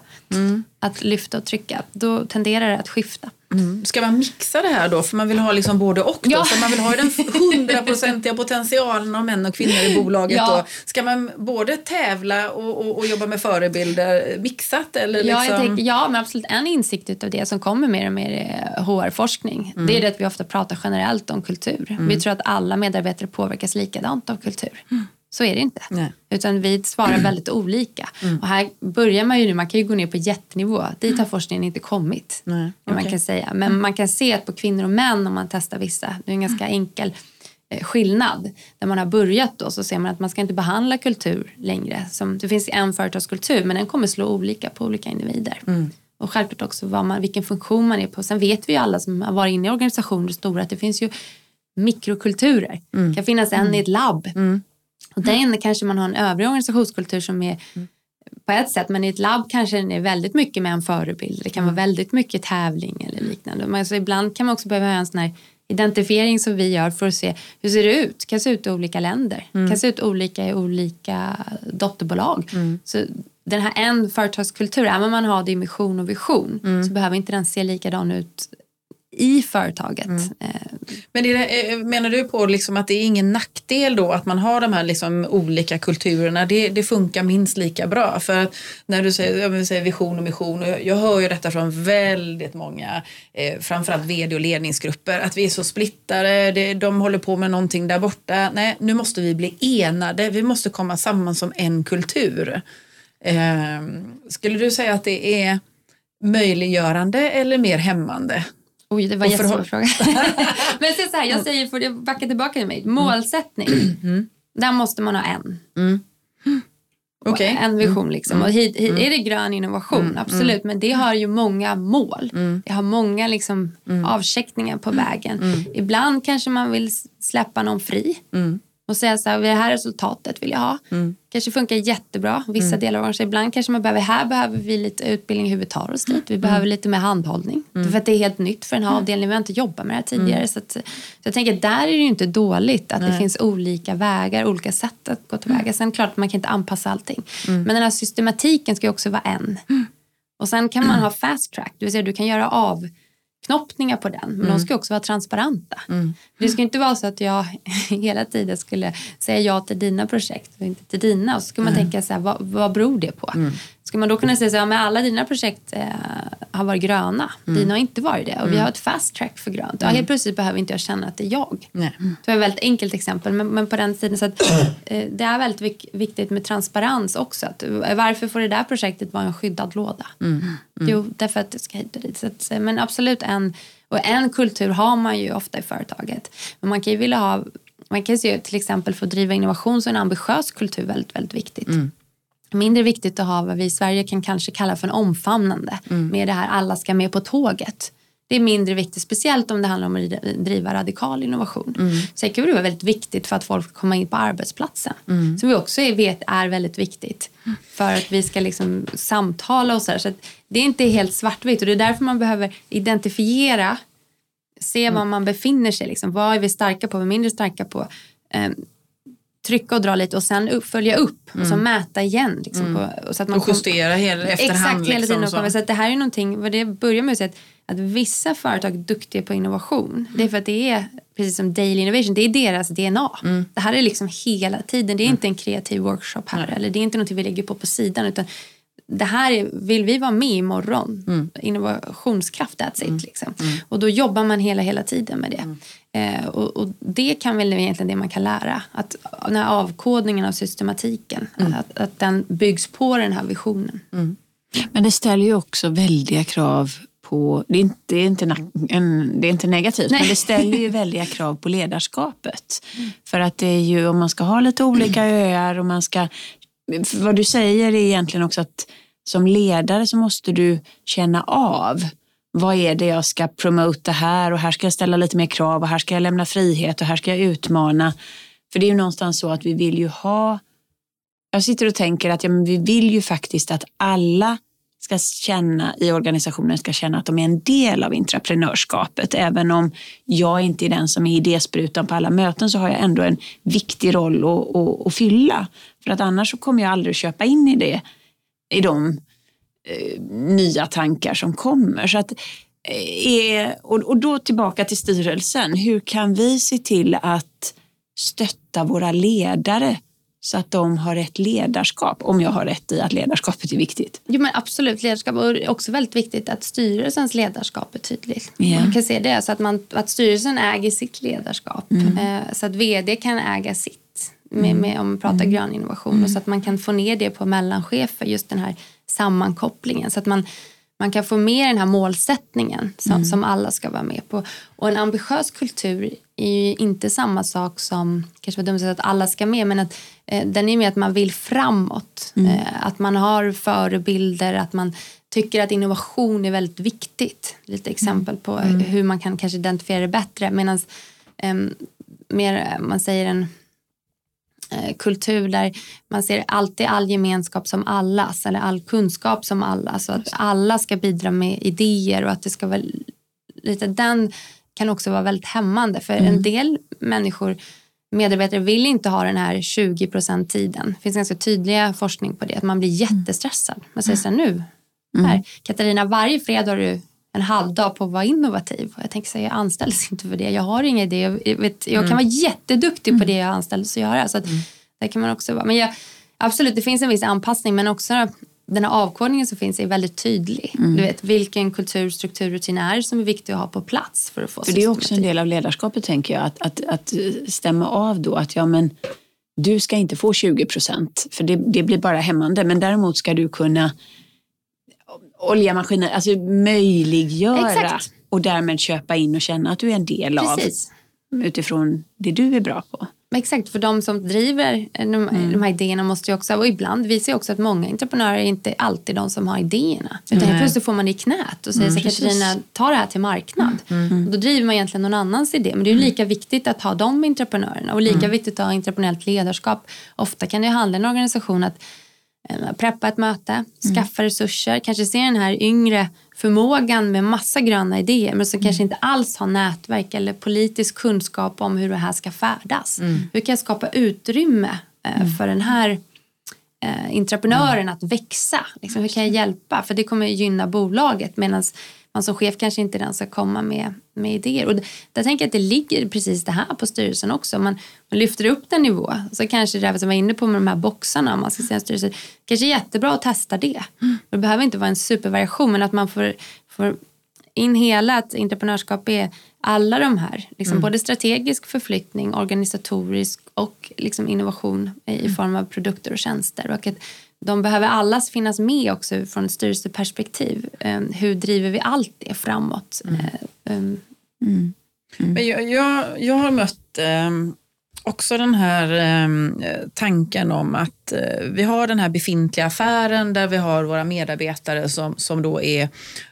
att lyfta och trycka då tenderar det att skifta. Mm. Ska man mixa det här då? För man vill ha liksom både och. Då. Ja. För man vill ha den hundraprocentiga potentialen av män och kvinnor i bolaget. Ja. Då. Ska man både tävla och, och, och jobba med förebilder mixat? Eller liksom? Ja, jag tänker, ja, men absolut. En insikt av det som kommer mer och mer i HR-forskning det är det att vi ofta pratar generellt om kultur. Vi tror att alla medarbetare påverkas likadant av kultur. Så är det inte. Nej. Utan vi svarar väldigt olika. Och här börjar man ju nu, man kan ju gå ner på jättenivå. Dit har forskningen inte kommit. Nej, Man okej. kan säga. Men man kan se att på kvinnor och män om man testar vissa, det är en ganska enkel eh, skillnad. När man har börjat då så ser man att man ska inte behandla kultur längre. Som, det finns en företagskultur men den kommer slå olika på olika individer. Och självklart också vad man, vilken funktion man är på. Sen vet vi ju alla som har varit inne i organisationer stora att det finns ju mikrokulturer. Det kan finnas en i ett labb. Och den kanske man har en övrig organisationskultur som är på ett sätt, men i ett labb kanske den är väldigt mycket med en förebild. Det kan vara väldigt mycket tävling eller liknande. Men alltså ibland kan man också behöva en sån här identifiering som vi gör för att se hur ser det ut? Kan se ut i olika länder. Det kan se ut olika i olika dotterbolag. Så den här en företagskultur, även om man har det i mission och vision så behöver inte den se likadan ut i företaget. Eh, Men är det, eh, menar du på liksom att det är ingen nackdel då att man har de här liksom olika kulturerna? Det, det funkar minst lika bra. För att när du säger, säga vision och mission, och jag, jag hör ju detta från väldigt många, eh, framförallt vd och ledningsgrupper, att vi är så splittade, det, de håller på med någonting där borta. Nej, nu måste vi bli enade, vi måste komma samman som en kultur. Eh, skulle du säga att det är möjliggörande eller mer hämmande? Oj, det var en jättesvår fråga. Men så så här, jag säger, får jag backa tillbaka till mig. Målsättning, där måste man ha en. Okej. En vision liksom. Och hit, hit, Är det grön innovation? Absolut, men det har ju många mål. Det har många liksom, avcheckningar på vägen. Ibland kanske man vill släppa någon fri. Och säga så här, det här resultatet vill jag ha. Kanske funkar jättebra. Vissa delar av organisationen. Ibland kanske man behöver, här behöver vi lite utbildning hur vi tar oss dit. Vi behöver lite mer handhållning. För att det är helt nytt för den här avdelningen. Vi har inte jobbat med det här tidigare. Så, att, så jag tänker, där är det ju inte dåligt att det finns olika vägar, olika sätt att gå tillväga. Sen klart, man kan inte anpassa allting. Men den här systematiken ska ju också vara en. Och sen kan man ha fast track, det vill säga du kan göra avknoppningar på den, men de ska också vara transparenta. Det ska inte vara så att jag hela tiden skulle säga ja till dina projekt och inte till dina. Och så ska man tänka så här, vad, vad beror det på? Ska man då kunna säga så här, men alla dina projekt eh, har varit gröna, dina har inte varit det och vi har ett fast track för grönt. Ja, helt plötsligt behöver inte jag känna att det är jag. Nej. Det var ett väldigt enkelt exempel, men, men på den tiden så att, eh, det är väldigt vik- viktigt med transparens också. Att, eh, varför får det där projektet vara en skyddad låda? Jo, därför att det ska hit och dit. Så att, eh, men absolut en, och en kultur har man ju ofta i företaget. Men man kan ju vilja ha, man kan ju till exempel för att driva innovation så är en ambitiös kultur väldigt, väldigt viktigt. Mindre viktigt att ha vad vi i Sverige kan kanske kalla för en omfamnande. Med det här alla ska med på tåget. Det är mindre viktigt, speciellt om det handlar om att driva radikal innovation. Sen kan det vara väldigt viktigt för att folk ska komma in på arbetsplatsen. Som vi också vet är väldigt viktigt. För att vi ska liksom samtala och så här. Så det är inte helt svartvitt och det är därför man behöver identifiera se var man befinner sig. Liksom. Vad är vi starka på, vad är vi mindre starka på? Trycka och dra lite och sen upp, följa upp och så mäta igen. Liksom, Mm. på, så att man Och kom- justera hela, efterhand. Exakt, hela tiden. liksom, så. Så att det här är någonting, vad det börjar med att säga att, att vissa företag är duktiga på innovation. Det är för att det är, precis som daily innovation, det är deras DNA. Mm. Det här är liksom hela tiden, det är inte en kreativ workshop här. Eller det är inte någonting vi lägger på på sidan. Utan det här är, vill vi vara med imorgon. Mm. Innovationskraft, that's it. Liksom. Och då jobbar man hela, hela tiden med det. Mm. Eh, och, och det kan väl egentligen det man kan lära. Att den här avkodningen av systematiken, Mm. att, att den byggs på den här visionen. Men det ställer ju också väldiga krav på, det är inte, det är inte, en, det är inte negativt, Nej. men det ställer ju väldiga krav på ledarskapet. För att det är ju, om man ska ha lite olika öar och man ska, vad du säger är egentligen också att som ledare så måste du känna av vad är det jag ska promota här och här ska jag ställa lite mer krav och här ska jag lämna frihet och här ska jag utmana. För det är ju någonstans så att vi vill ju ha jag sitter och tänker att ja, men vi vill ju faktiskt att alla ska känna i organisationen ska känna att de är en del av entreprenörskapet. Även om jag inte är den som är idésprutan på alla möten så har jag ändå en viktig roll att, att, att fylla. För att annars så kommer jag aldrig att köpa in i det, i de eh, nya tankar som kommer. Så att, eh, och, och då tillbaka till styrelsen. Hur kan vi se till att stötta våra ledare så att de har rätt ledarskap, om jag har rätt i att ledarskapet är viktigt. Jo, men absolut, ledarskap. Och också väldigt viktigt att styrelsens ledarskap är tydligt. Ja. Man kan se det, så att, man, att styrelsen äger sitt ledarskap. Eh, så att vd kan äga sitt, med, med, om man pratar grön innovation. Och så att man kan få ner det på mellanchefer, just den här sammankopplingen. Så att man, man kan få med den här målsättningen som, som alla ska vara med på. Och en ambitiös kultur är ju inte samma sak som, kanske var dumt att alla ska med, men att eh, den är med att man vill framåt. Eh, att man har förebilder, att man tycker att innovation är väldigt viktigt. Lite exempel på hur man kan kanske identifiera det bättre. Medan eh, mer, man säger en kultur där man ser alltid all gemenskap som allas eller all kunskap som allas. Så att alla ska bidra med idéer och att det ska vara lite den kan också vara väldigt hämmande för en del människor medarbetare vill inte ha den här 20 procent tiden. Det finns ganska tydliga forskning på det, att man blir jättestressad. Man säger så här, nu, här, Katarina, varje fredag har du en halv dag på att vara innovativ. Och jag tänker så här, jag anställs inte för det. Jag har ingen idé. Jag, vet, jag kan vara jätteduktig på det jag anställdes att göra. Så att, där kan man också vara. Men jag, absolut, det finns en viss anpassning men också den här avkodningen som finns är väldigt tydlig. Du vet vilken kultur, struktur, rutin är som är viktig att ha på plats för att få För det är också en del av ledarskapet tänker jag, att, att, att stämma av då att ja men du ska inte få 20 procent för det, det blir bara hämmande men däremot ska du kunna olja maskiner, alltså möjliggöra Exakt. och därmed köpa in och känna att du är en del Precis. av utifrån det du är bra på. Exakt, för de som driver de, de här idéerna måste ju också, och ibland visar ju också att många entreprenörer är inte alltid de som har idéerna. Utan helt plötsligt får man det i knät och säger så här, Katarina, ta det här till marknad. Och då driver man egentligen någon annans idé. Men det är ju lika viktigt att ha de entreprenörerna och lika viktigt att ha entreprenöriellt ledarskap. Ofta kan det handla i en organisation att eh, preppa ett möte, skaffa resurser, kanske se den här yngre förmågan med massa gröna idéer men som kanske inte alls har nätverk eller politisk kunskap om hur det här ska färdas. Hur kan jag skapa utrymme eh, för den här eh, entreprenören att växa? Liksom, hur kan jag hjälpa? För det kommer gynna bolaget medan man som chef kanske inte är den som ska komma med, med idéer. Och där tänker jag att det ligger precis det här på styrelsen också. Man, man lyfter upp den nivå så kanske det som var inne på med de här boxarna om man ska säga en styrelse, kanske är jättebra att testa det. Det behöver inte vara en supervariation men att man får, får in hela att entreprenörskap är alla de här, liksom både strategisk förflyttning, organisatorisk och liksom innovation i i form av produkter och tjänster. Och att de behöver allas finnas med också från ett styrelseperspektiv. Eh, hur driver vi allt det framåt? Eh, eh, Men jag, jag, jag har mött eh, också den här eh, tanken om att eh, vi har den här befintliga affären där vi har våra medarbetare som, som då är,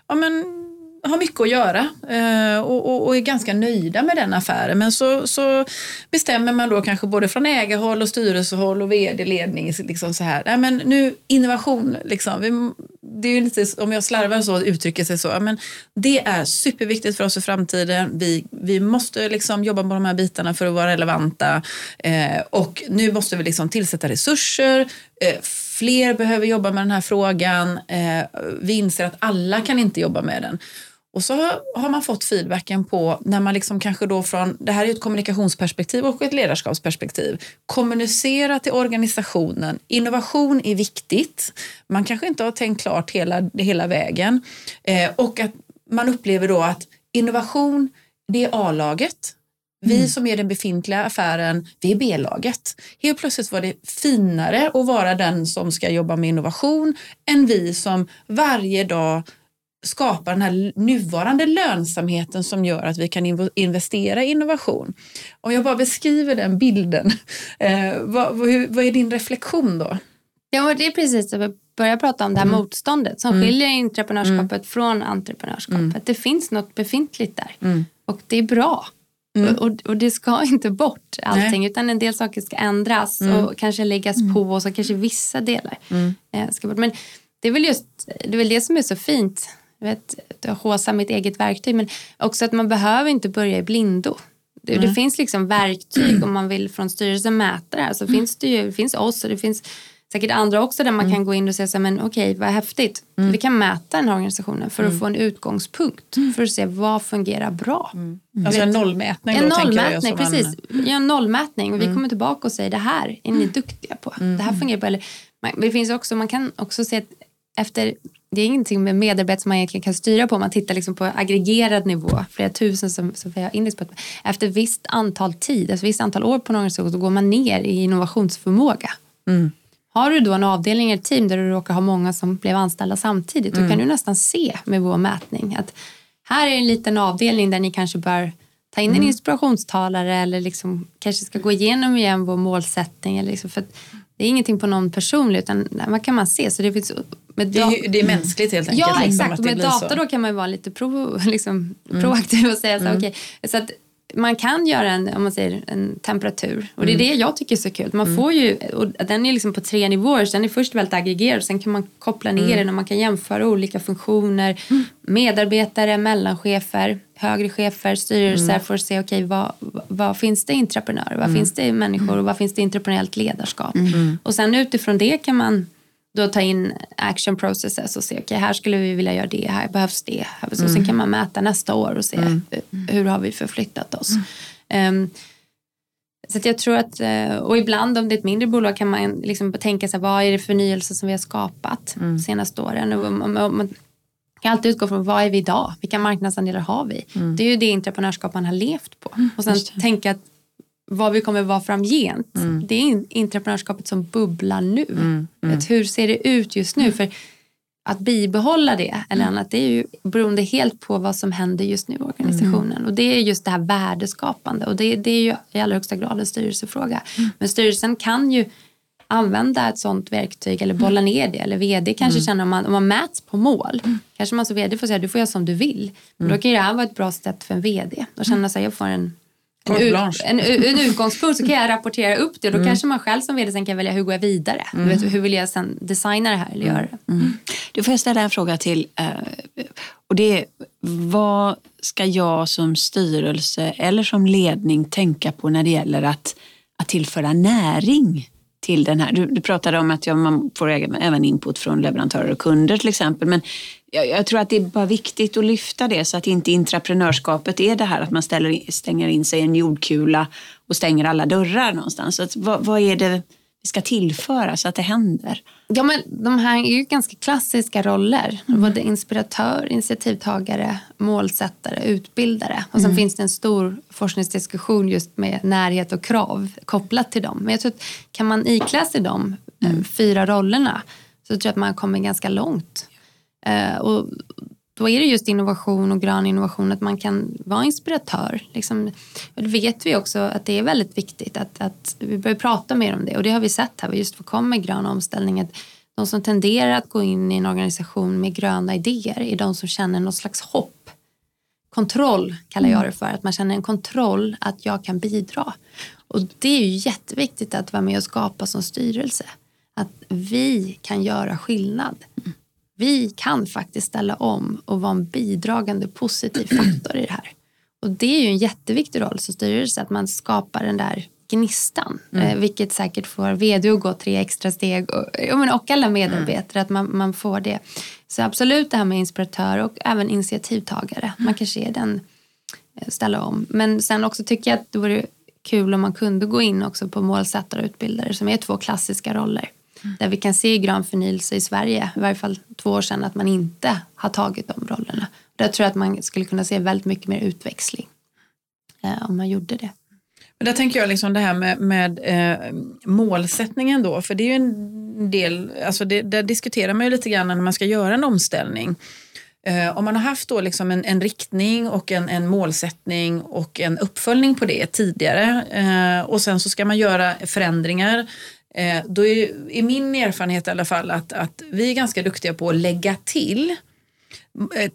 ja, men, har mycket att göra eh, och, och, och är ganska nöjda med den affären. Men så, så bestämmer man då kanske både från ägarhåll och styrelsehåll och vd-ledning liksom så här, nej men nu innovation, liksom, vi, det är ju lite, om jag slarvar så uttrycker sig så, men det är superviktigt för oss i framtiden. Vi, vi måste liksom jobba med de här bitarna för att vara relevanta eh, och nu måste vi liksom tillsätta resurser. Eh, fler behöver jobba med den här frågan. Eh, vi inser att alla kan inte jobba med den. Och så har man fått feedbacken på när man liksom kanske då från, det här är ett kommunikationsperspektiv och ett ledarskapsperspektiv, kommunicera till organisationen. Innovation är viktigt. Man kanske inte har tänkt klart hela, hela vägen eh, och att man upplever då att innovation, det är A-laget. Vi mm. som är den befintliga affären, vi är B-laget. Helt plötsligt var det finare att vara den som ska jobba med innovation än vi som varje dag skapa den här nuvarande lönsamheten som gör att vi kan investera i innovation. Om jag bara beskriver den bilden, eh, vad, vad, vad, är din reflektion då? Ja, det är precis det vi börjar prata om, det här mm. motståndet som mm. skiljer entreprenörskapet mm. från entreprenörskapet. Mm. Det finns något befintligt där mm. och det är bra. Mm. Och, och, det ska inte bort allting Nej. utan en del saker ska ändras och kanske läggas på och så kanske vissa delar eh, ska bort. Men det är väl just det, är väl det som är så fint vet, håsa mitt eget verktyg. Men också att man behöver inte börja i blindo. Det, mm. det finns liksom verktyg om man vill från styrelsen mäta det här. Så mm. finns det ju, det finns oss och det finns säkert andra också där man mm. kan gå in och säga så här, men okej, vad häftigt. Mm. Vi kan mäta den här organisationen för att mm. få en utgångspunkt. Mm. För att se vad fungerar bra. Alltså en nollmätning En då, nollmätning, jag, precis. Ja, en nollmätning och vi kommer tillbaka och säger det här är ni duktiga på. Det här fungerar bra. Eller, det finns också, man kan också se att efter det är ingenting med medarbetare som man egentligen kan styra på. Man tittar liksom på aggregerad nivå, flera tusen som Sofia index på. Efter visst antal tid, alltså visst antal år på en organisation så går man ner i innovationsförmåga. Mm. Har du då en avdelning eller ett team där du råkar ha många som blev anställda samtidigt, mm. då kan du nästan se med vår mätning att här är en liten avdelning där ni kanske bör ta in en mm. inspirationstalare eller liksom kanske ska gå igenom igen vår målsättning. Eller liksom för det är ingenting på någon personlig utan vad kan man se? Så det, finns, med det, är, det är mänskligt helt enkelt. Ja liksom, exakt, med data så. då kan man vara lite pro, liksom, mm. proaktiv och säga så, mm. okay, så att man kan göra en, om man säger, en temperatur och det är mm. det jag tycker är så kul. Man mm. får ju, och den är liksom på tre nivåer så den är först väldigt aggregerad sen kan man koppla ner mm. den och man kan jämföra olika funktioner, mm. medarbetare, mellanchefer, högre chefer, styrelser mm. för att se okay, vad, vad finns det entreprenörer, vad mm. finns det människor och vad finns det entreprenöriellt ledarskap. Och sen utifrån det kan man då ta in action processes och se, okej okay, här skulle vi vilja göra det, här behövs det. Här. Så mm. Sen kan man mäta nästa år och se mm. hur har vi förflyttat oss. Mm. Um, så jag tror att, eh, och ibland om det är ett mindre bolag kan man liksom tänka sig vad är det förnyelse som vi har skapat mm. senaste åren. Och man kan alltid utgå från vad är vi idag? Vilka marknadsandelar har vi? Mm. Det är ju det entreprenörskap man har levt på. Och sen tänka att vad vi kommer vara framgent. Mm. Det är entreprenörskapet som bubblar nu. Mm. Mm. hur ser det ut just nu? För att bibehålla det eller mm. annat det är ju beroende helt på vad som händer just nu i organisationen. Mm. Och det är just det här värdeskapande och det, det är ju i allra högsta grad en styrelsefråga. Mm. Men styrelsen kan ju använda ett sånt verktyg eller bolla ner det. Eller vd kanske känner om man, om man mäts på mål. Kanske man som vd får säga du får göra som du vill. Men då kan det här vara ett bra sätt för en vd. Att känna sig jag får en en, en, en, utgångspunkt så kan jag rapportera upp det och då mm. kanske man själv som vd sen kan välja hur går jag vidare. Mm. Vet, hur vill jag sen designa det här eller göra det. Mm. Du får jag ställa en fråga till eh, och det är vad ska jag som styrelse eller som ledning tänka på när det gäller att, att tillföra näring till den här. Du, du pratade om att ja, man får även input från leverantörer och kunder till exempel. Men jag, jag, tror att det är bara viktigt att lyfta det så att inte intraprenörskapet är det här att man ställer, stänger in sig i en jordkula och stänger alla dörrar någonstans. Så att, vad, vad är det vi ska tillföra så att det händer? Ja, men de här är ju ganska klassiska roller. Mm. Både inspiratör, initiativtagare, målsättare, utbildare. Och sen mm. finns det en stor forskningsdiskussion just med närhet och krav kopplat till dem. Men jag tror att kan man iklä sig de eh, mm. fyra rollerna så tror jag att man kommer ganska långt. Uh, och då är det just innovation och grön innovation, att man kan vara inspiratör. Liksom, det vet vi också att det är väldigt viktigt att, att vi börjar prata mer om det och det har vi sett här, just vad kommer grön omställning, att de som tenderar att gå in i en organisation med gröna idéer är de som känner något slags hopp. Kontroll kallar jag det för, att man känner en kontroll att jag kan bidra. Och det är ju jätteviktigt att vara med och skapa som styrelse. Att vi kan göra skillnad vi kan faktiskt ställa om och vara en bidragande positiv faktor i det här. Och det är ju en jätteviktig roll som styrelse att man skapar den där gnistan. Mm. Eh, vilket säkert får vd att gå tre extra steg och, och alla medarbetare. Mm. Att man, man får det. Så absolut det här med inspiratör och även initiativtagare. Man kanske är den eh, ställa om. Men sen också tycker jag att det vore kul om man kunde gå in också på målsättare och utbildare som är två klassiska roller. Där vi kan se i grön förnyelse i Sverige, i varje fall två år sedan, att man inte har tagit de rollerna. Där tror jag att man skulle kunna se väldigt mycket mer utväxling eh, om man gjorde det. Men där tänker jag liksom det här med, med eh, målsättningen då, för det är ju en del, alltså det, där diskuterar man ju lite grann när man ska göra en omställning. Eh, om man har haft då liksom en, en riktning och en, en, målsättning och en uppföljning på det tidigare eh, och sen så ska man göra förändringar eh, då är, är, min erfarenhet i alla fall att, att vi är ganska duktiga på att lägga till Eh,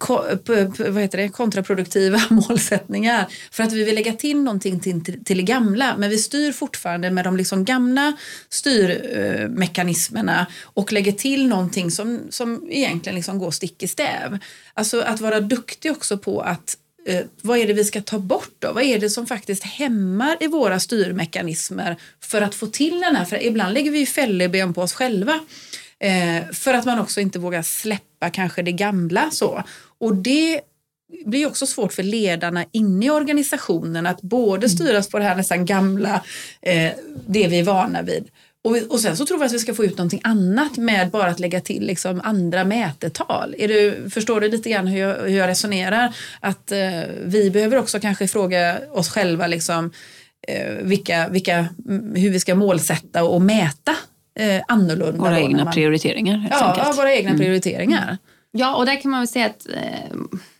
vad heter det, kontraproduktiva målsättningar för att vi vill lägga till någonting till, till, till det gamla men vi styr fortfarande med de liksom gamla styrmekanismerna eh, och lägger till någonting som, som egentligen liksom går stick i stäv. Alltså att vara duktig också på att eh, vad är det vi ska ta bort då? Vad är det som faktiskt hämmar i våra styrmekanismer för att få till den här? För ibland lägger vi fälleben på oss själva. Eh, för att man också inte vågar släppa kanske det gamla. så. Och det blir också svårt för ledarna inne i organisationen att både styras på det här nästan gamla, eh, det vi är vana vid. Och, och sen så tror vi att vi ska få ut någonting annat med bara att lägga till liksom andra mätetal. Är du, förstår du lite grann hur jag, hur jag resonerar? Att eh, vi behöver också kanske fråga oss själva liksom, eh, vilka, vilka, hur vi ska målsätta och mäta eh, annorlunda. Våra egna man... prioriteringar. Ja, ja, våra egna mm. prioriteringar. Ja, och där kan man väl säga att eh,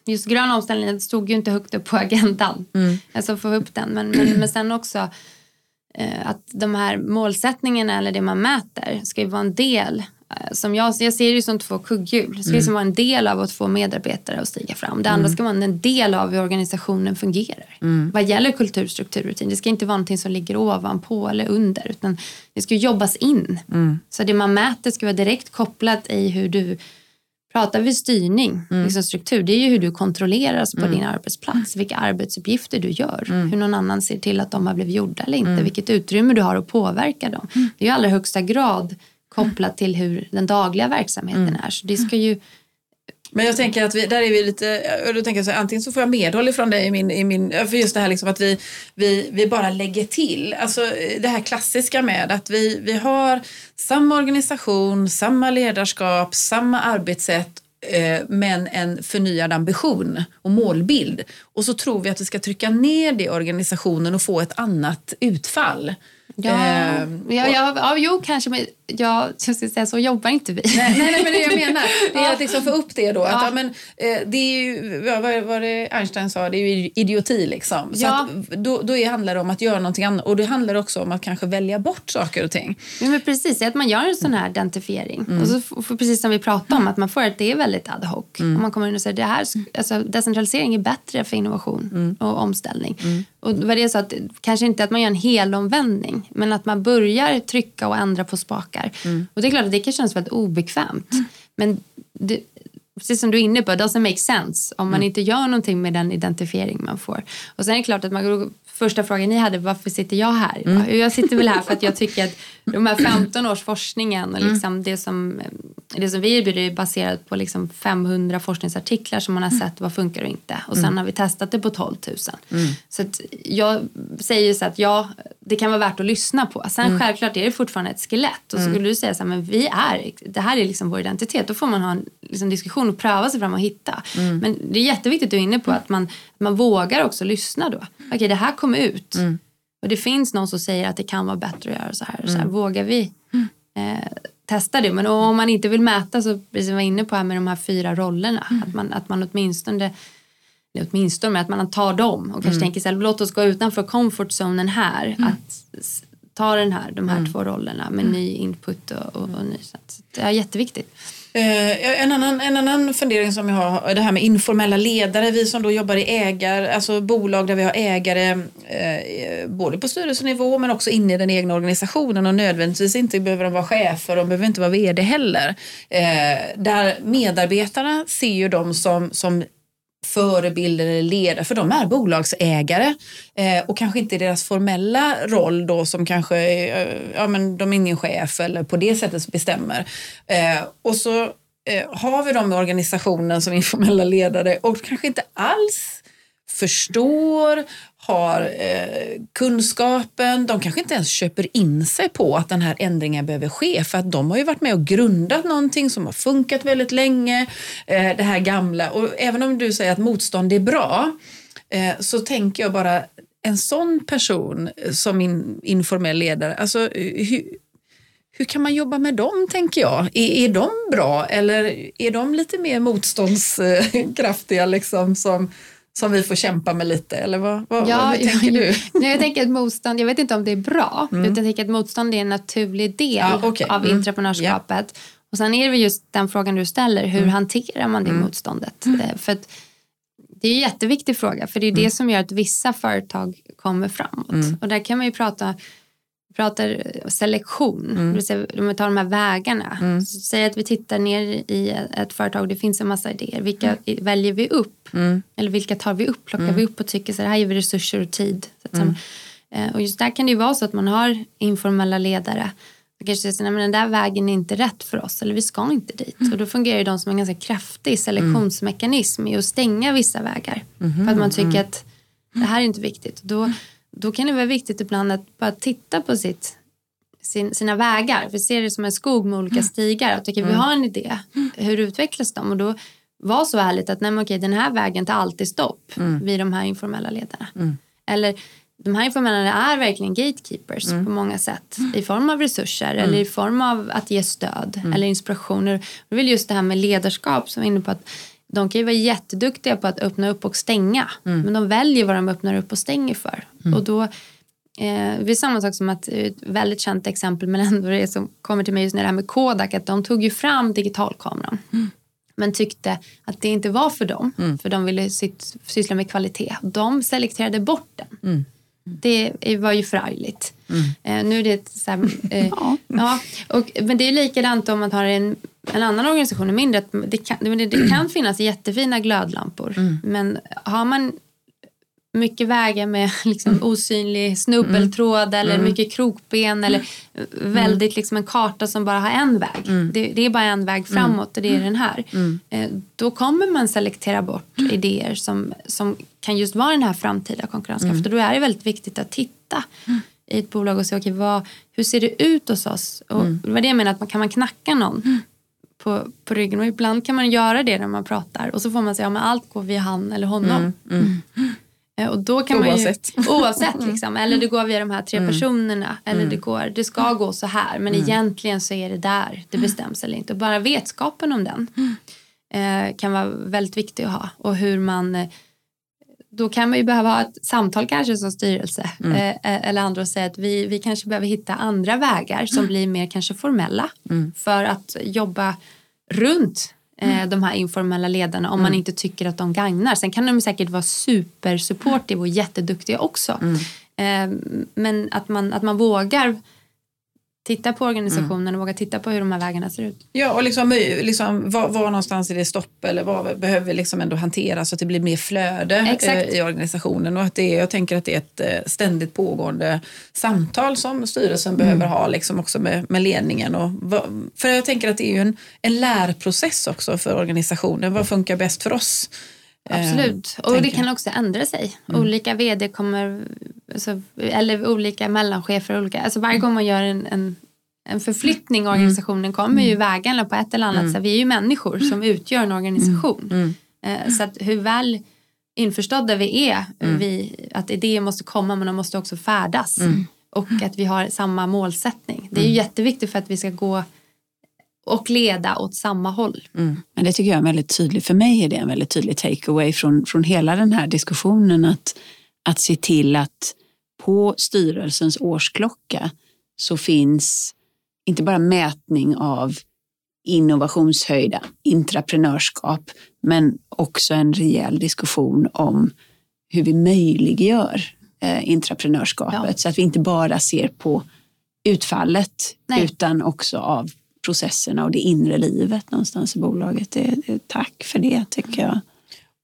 just grön omställning stod ju inte högt upp på agendan. Mm. Alltså få upp den. Men, men, men sen också att de här målsättningarna eller det man mäter ska ju vara en del Eh, som jag, jag ser det som två kugghjul. Det ska liksom vara en del av att få medarbetare att stiga fram. Det andra mm. ska vara en del av hur organisationen fungerar. Mm. Vad gäller kultur, struktur, rutin. Det ska inte vara någonting som ligger ovanpå eller under. Utan det ska jobbas in. Mm. Så det man mäter ska vara direkt kopplat i hur du Pratar vi styrning, mm. liksom struktur, det är ju hur du kontrolleras på mm. din arbetsplats. Vilka arbetsuppgifter du gör. Mm. Hur någon annan ser till att de har blivit gjorda eller inte. Mm. Vilket utrymme du har att påverka dem. Mm. Det är ju allra högsta grad kopplat till hur den dagliga verksamheten mm. är. Så det ska ju men jag tänker att vi, där är vi lite, då tänker jag så här, antingen så får jag medhåll ifrån dig i min, i min, för just det här liksom att vi, vi, vi bara lägger till. Alltså det här klassiska med att vi, vi har samma organisation, samma ledarskap, samma arbetssätt eh, men en förnyad ambition och målbild. Och så tror vi att vi ska trycka ner det i organisationen och få ett annat utfall. Ja, eh, ja, ja, ja, jo kanske, men jag, jag ska säga, så jobbar inte vi. Nej, nej, nej men det jag menar det är att liksom få upp det då. Att, ja. men, eh, det är ju, ja, vad, vad det Einstein sa, det är ju idioti liksom. Så ja. att, då, då handlar det om att göra någonting annat och det handlar också om att kanske välja bort saker och ting. Ja, men precis, att man gör en sån här identifiering. Mm. Och så får, precis som vi pratade om, att man får att det är väldigt ad hoc. Mm. Och man kommer in och säger det här, alltså, decentralisering är bättre för innovation mm. och omställning. Mm. Och vad det är så att, kanske inte att man gör en helomvändning, men att man börjar trycka och ändra på spakar. Mm. Och det är klart att det kan kännas väldigt obekvämt. Mm. Men det, precis som du är inne på, it doesn't make sense om man mm. inte gör någonting med den identifiering man får. Och sen är det klart att man första frågan ni hade, varför sitter jag här? Mm. Jag sitter väl här för att jag tycker att de här 15 års forskningen och mm. liksom mm. det, som, det som vi erbjuder är baserat på liksom 500 forskningsartiklar som man har sett vad funkar och inte. Och sen mm. har vi testat det på 12 000. Mm. Så jag säger så att ja, det kan vara värt att lyssna på. Sen mm. självklart är det fortfarande ett skelett. Och så skulle du säga så här, men vi är, det här är liksom vår identitet. Då får man ha en liksom, diskussion och pröva sig fram och hitta. Men det är jätteviktigt du är inne på att man, man vågar också lyssna då. Okej, okay, det här kommer ut. Mm. Och det finns någon som säger att det kan vara bättre att göra så här. Mm. Så här vågar vi mm. eh, testa det? Men om man inte vill mäta så, precis som jag var inne på här med de här fyra rollerna, mm. att, man, att man åtminstone eller åtminstone att man tar dem och kanske mm. tänker så här, låt oss gå utanför comfort zonen här. Mm. Att ta den här, de här mm. två rollerna med ny input och, och, och ny. Så det är jätteviktigt. Eh, en, annan, en annan fundering som jag har är det här med informella ledare. Vi som då jobbar i ägar, alltså bolag där vi har ägare eh, både på styrelsenivå men också inne i den egna organisationen och nödvändigtvis inte behöver de vara chefer, de behöver inte vara vd heller. Eh, där medarbetarna ser ju dem som, som förebilder eller ledare, för de är bolagsägare eh, och kanske inte i deras formella roll då som kanske, eh, ja men de är ingen chef eller på det sättet bestämmer. Eh, och så eh, har vi dem i organisationen som informella ledare och kanske inte alls förstår, har eh, kunskapen. De kanske inte ens köper in sig på att den här ändringen behöver ske för att de har ju varit med och grundat någonting som har funkat väldigt länge. Eh, det här gamla och även om du säger att motstånd är bra eh, så tänker jag bara en sån person som in, informell ledare, alltså eh, hur, hur kan man jobba med dem, tänker jag? Är, är de bra eller är de lite mer motståndskraftiga liksom, som, som vi får kämpa med lite? Eller vad, vad, ja, hur tänker du? Nej, jag tänker att motstånd, jag vet inte om det är bra, mm. utan jag tänker att motstånd är en naturlig del Ja, okej. av Mm. entreprenörskapet. Och sen är det just den frågan du ställer, hur Mm. hanterar man det motståndet? Eh, För att det är en jätteviktig fråga, för det är det som gör att vissa företag kommer framåt. Mm. Och där kan man ju prata pratar selektion, Mm. det vill om vi tar de här vägarna. Så säg att vi tittar ner i ett företag, det finns en massa idéer. Vilka i- väljer vi upp? Mm. Eller vilka tar vi upp? Plockar vi upp och tycker så här, här ger vi resurser och tid. Så som, eh, och just där kan det ju vara så att man har informella ledare. Och kanske säger men den där vägen är inte rätt för oss. Eller vi ska inte dit. Och då fungerar ju de som en ganska kraftig selektionsmekanism i att stänga vissa vägar. För att man tycker att det här är inte viktigt. Då, då kan det vara viktigt ibland att bara titta på sitt sin, sina vägar. Vi ser det som en skog med olika stigar. Att okej, vi har en idé. Hur utvecklas de? Och då var så ärligt att nej, men okej, den här vägen tar alltid stopp vid de här informella ledarna. Eller de här informella är verkligen gatekeepers på många sätt. I form av resurser eller i form av att ge stöd eller inspirationer. Det är väl just det här med ledarskap som är inne på att de kan ju vara jätteduktiga på att öppna upp och stänga. Men de väljer vad de öppnar upp och stänger för. Och då Eh, det är samma sak som att eh, ett väldigt känt exempel men ändå det som kommer till mig just när det här med Kodak att de tog ju fram digitalkameran men tyckte att det inte var för dem för de ville syt, syssla med kvalitet. De selekterade bort den. Det är- var ju förargligt. Eh, nu är det så här, eh, ja. och, men det är likadant om man har en, en annan organisation, en mindre. Att det, kan, det, det kan finnas jättefina glödlampor. Men har man mycket vägar med liksom osynlig snubbeltråd eller mycket krokben eller väldigt liksom en karta som bara har en väg. Det, det är bara en väg framåt och det är den här. Eh, Då kommer man selektera bort idéer som, som kan just vara den här framtida konkurrenskraften. Och Då är det väldigt viktigt att titta i ett bolag och se okay, vad, hur ser det ut hos oss. Och Det var det jag menar, att man, kan man knacka någon på, på ryggen och ibland kan man göra det när man pratar och så får man säga att allt går via han eller honom. Eh, Och då kan Oavsett. Man ju, oavsett liksom. Eller det går via de här tre personerna. Eller det, går, det ska gå så här. Men egentligen så är det där det bestäms eller inte. Och bara vetskapen om den eh, kan vara väldigt viktig att ha. Och hur man... Eh, då kan man ju behöva ha ett samtal kanske som styrelse. Eh, eller andra och säga att vi, vi kanske behöver hitta andra vägar som blir mer kanske formella. För att jobba runt eh, de här informella ledarna om man inte tycker att de gagnar. Sen kan de säkert vara supersupportive och jätteduktiga också. Eh, men att man, att man vågar titta på organisationen och våga titta på hur de här vägarna ser ut. Ja, och liksom, liksom, var, var någonstans är det stopp eller vad behöver liksom ändå hanteras så att det blir mer flöde Exakt. eh, i organisationen. Och att det är, jag tänker att det är ett eh, ständigt pågående samtal som styrelsen behöver ha liksom också med, med ledningen. Och vad, för jag tänker att det är ju en, en lärprocess också för organisationen. Vad funkar bäst för oss? Eh, Absolut. och det kan också ändra sig. Olika vd kommer, alltså, eller olika mellanchefer. Olika, alltså varje gång man gör en, en, en förflyttning i organisationen kommer ju vägarna på ett eller annat sätt. Vi är ju människor som utgör en organisation. Eh, Så att hur väl införstådda vi är, vi, att idéer måste komma men de måste också färdas. Och att vi har samma målsättning. Det är ju jätteviktigt för att vi ska gå och leda åt samma håll. Men det tycker jag är väldigt tydligt. För mig är det en väldigt tydlig takeaway från, från hela den här diskussionen. Att, att se till att på styrelsens årsklocka så finns inte bara mätning av innovationshöjda, intraprenörskap, men också en rejäl diskussion om hur vi möjliggör eh, intraprenörskapet ja. så att vi inte bara ser på utfallet Nej. utan också av processerna och det inre livet någonstans i bolaget. Det, det, tack för det tycker jag.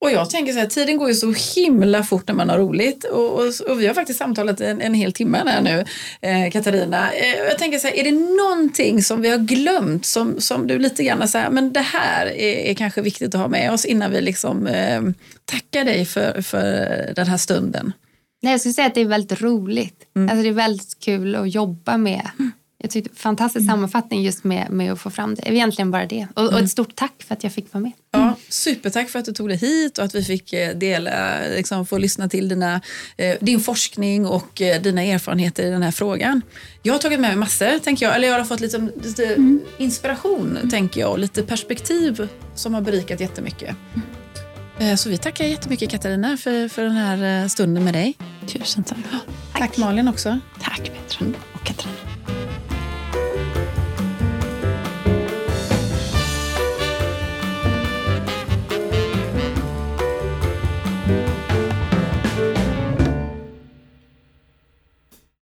Och jag tänker så här, tiden går ju så himla fort när man har roligt och, och, och vi har faktiskt samtalat en, en hel timme här nu, eh, Katarina. Eh, jag tänker så här, är det någonting som vi har glömt som, som du lite grann säger, men det här är, är, kanske viktigt att ha med oss innan vi liksom eh, tackar dig för, för den här stunden? Nej, jag skulle säga att det är väldigt roligt. Mm. Alltså det är väldigt kul att jobba med mm. Jag tyckte fantastisk mm. sammanfattning just med, med att få fram det. Egentligen bara det. Och, mm. och, ett stort tack för att jag fick vara med. Ja, supertack för att du tog dig hit och att vi fick eh, dela, liksom, få lyssna till dina, eh, din forskning och eh, dina erfarenheter i den här frågan. Jag har tagit med mig massor, tänker jag. Eller jag har fått lite, lite mm. inspiration, mm. tänker jag. Och lite perspektiv som har berikat jättemycket. Mm. Så vi tackar jättemycket Katarina för, för den här stunden med dig. Tusen tack. Tack, tack Malin också. Tack Petra.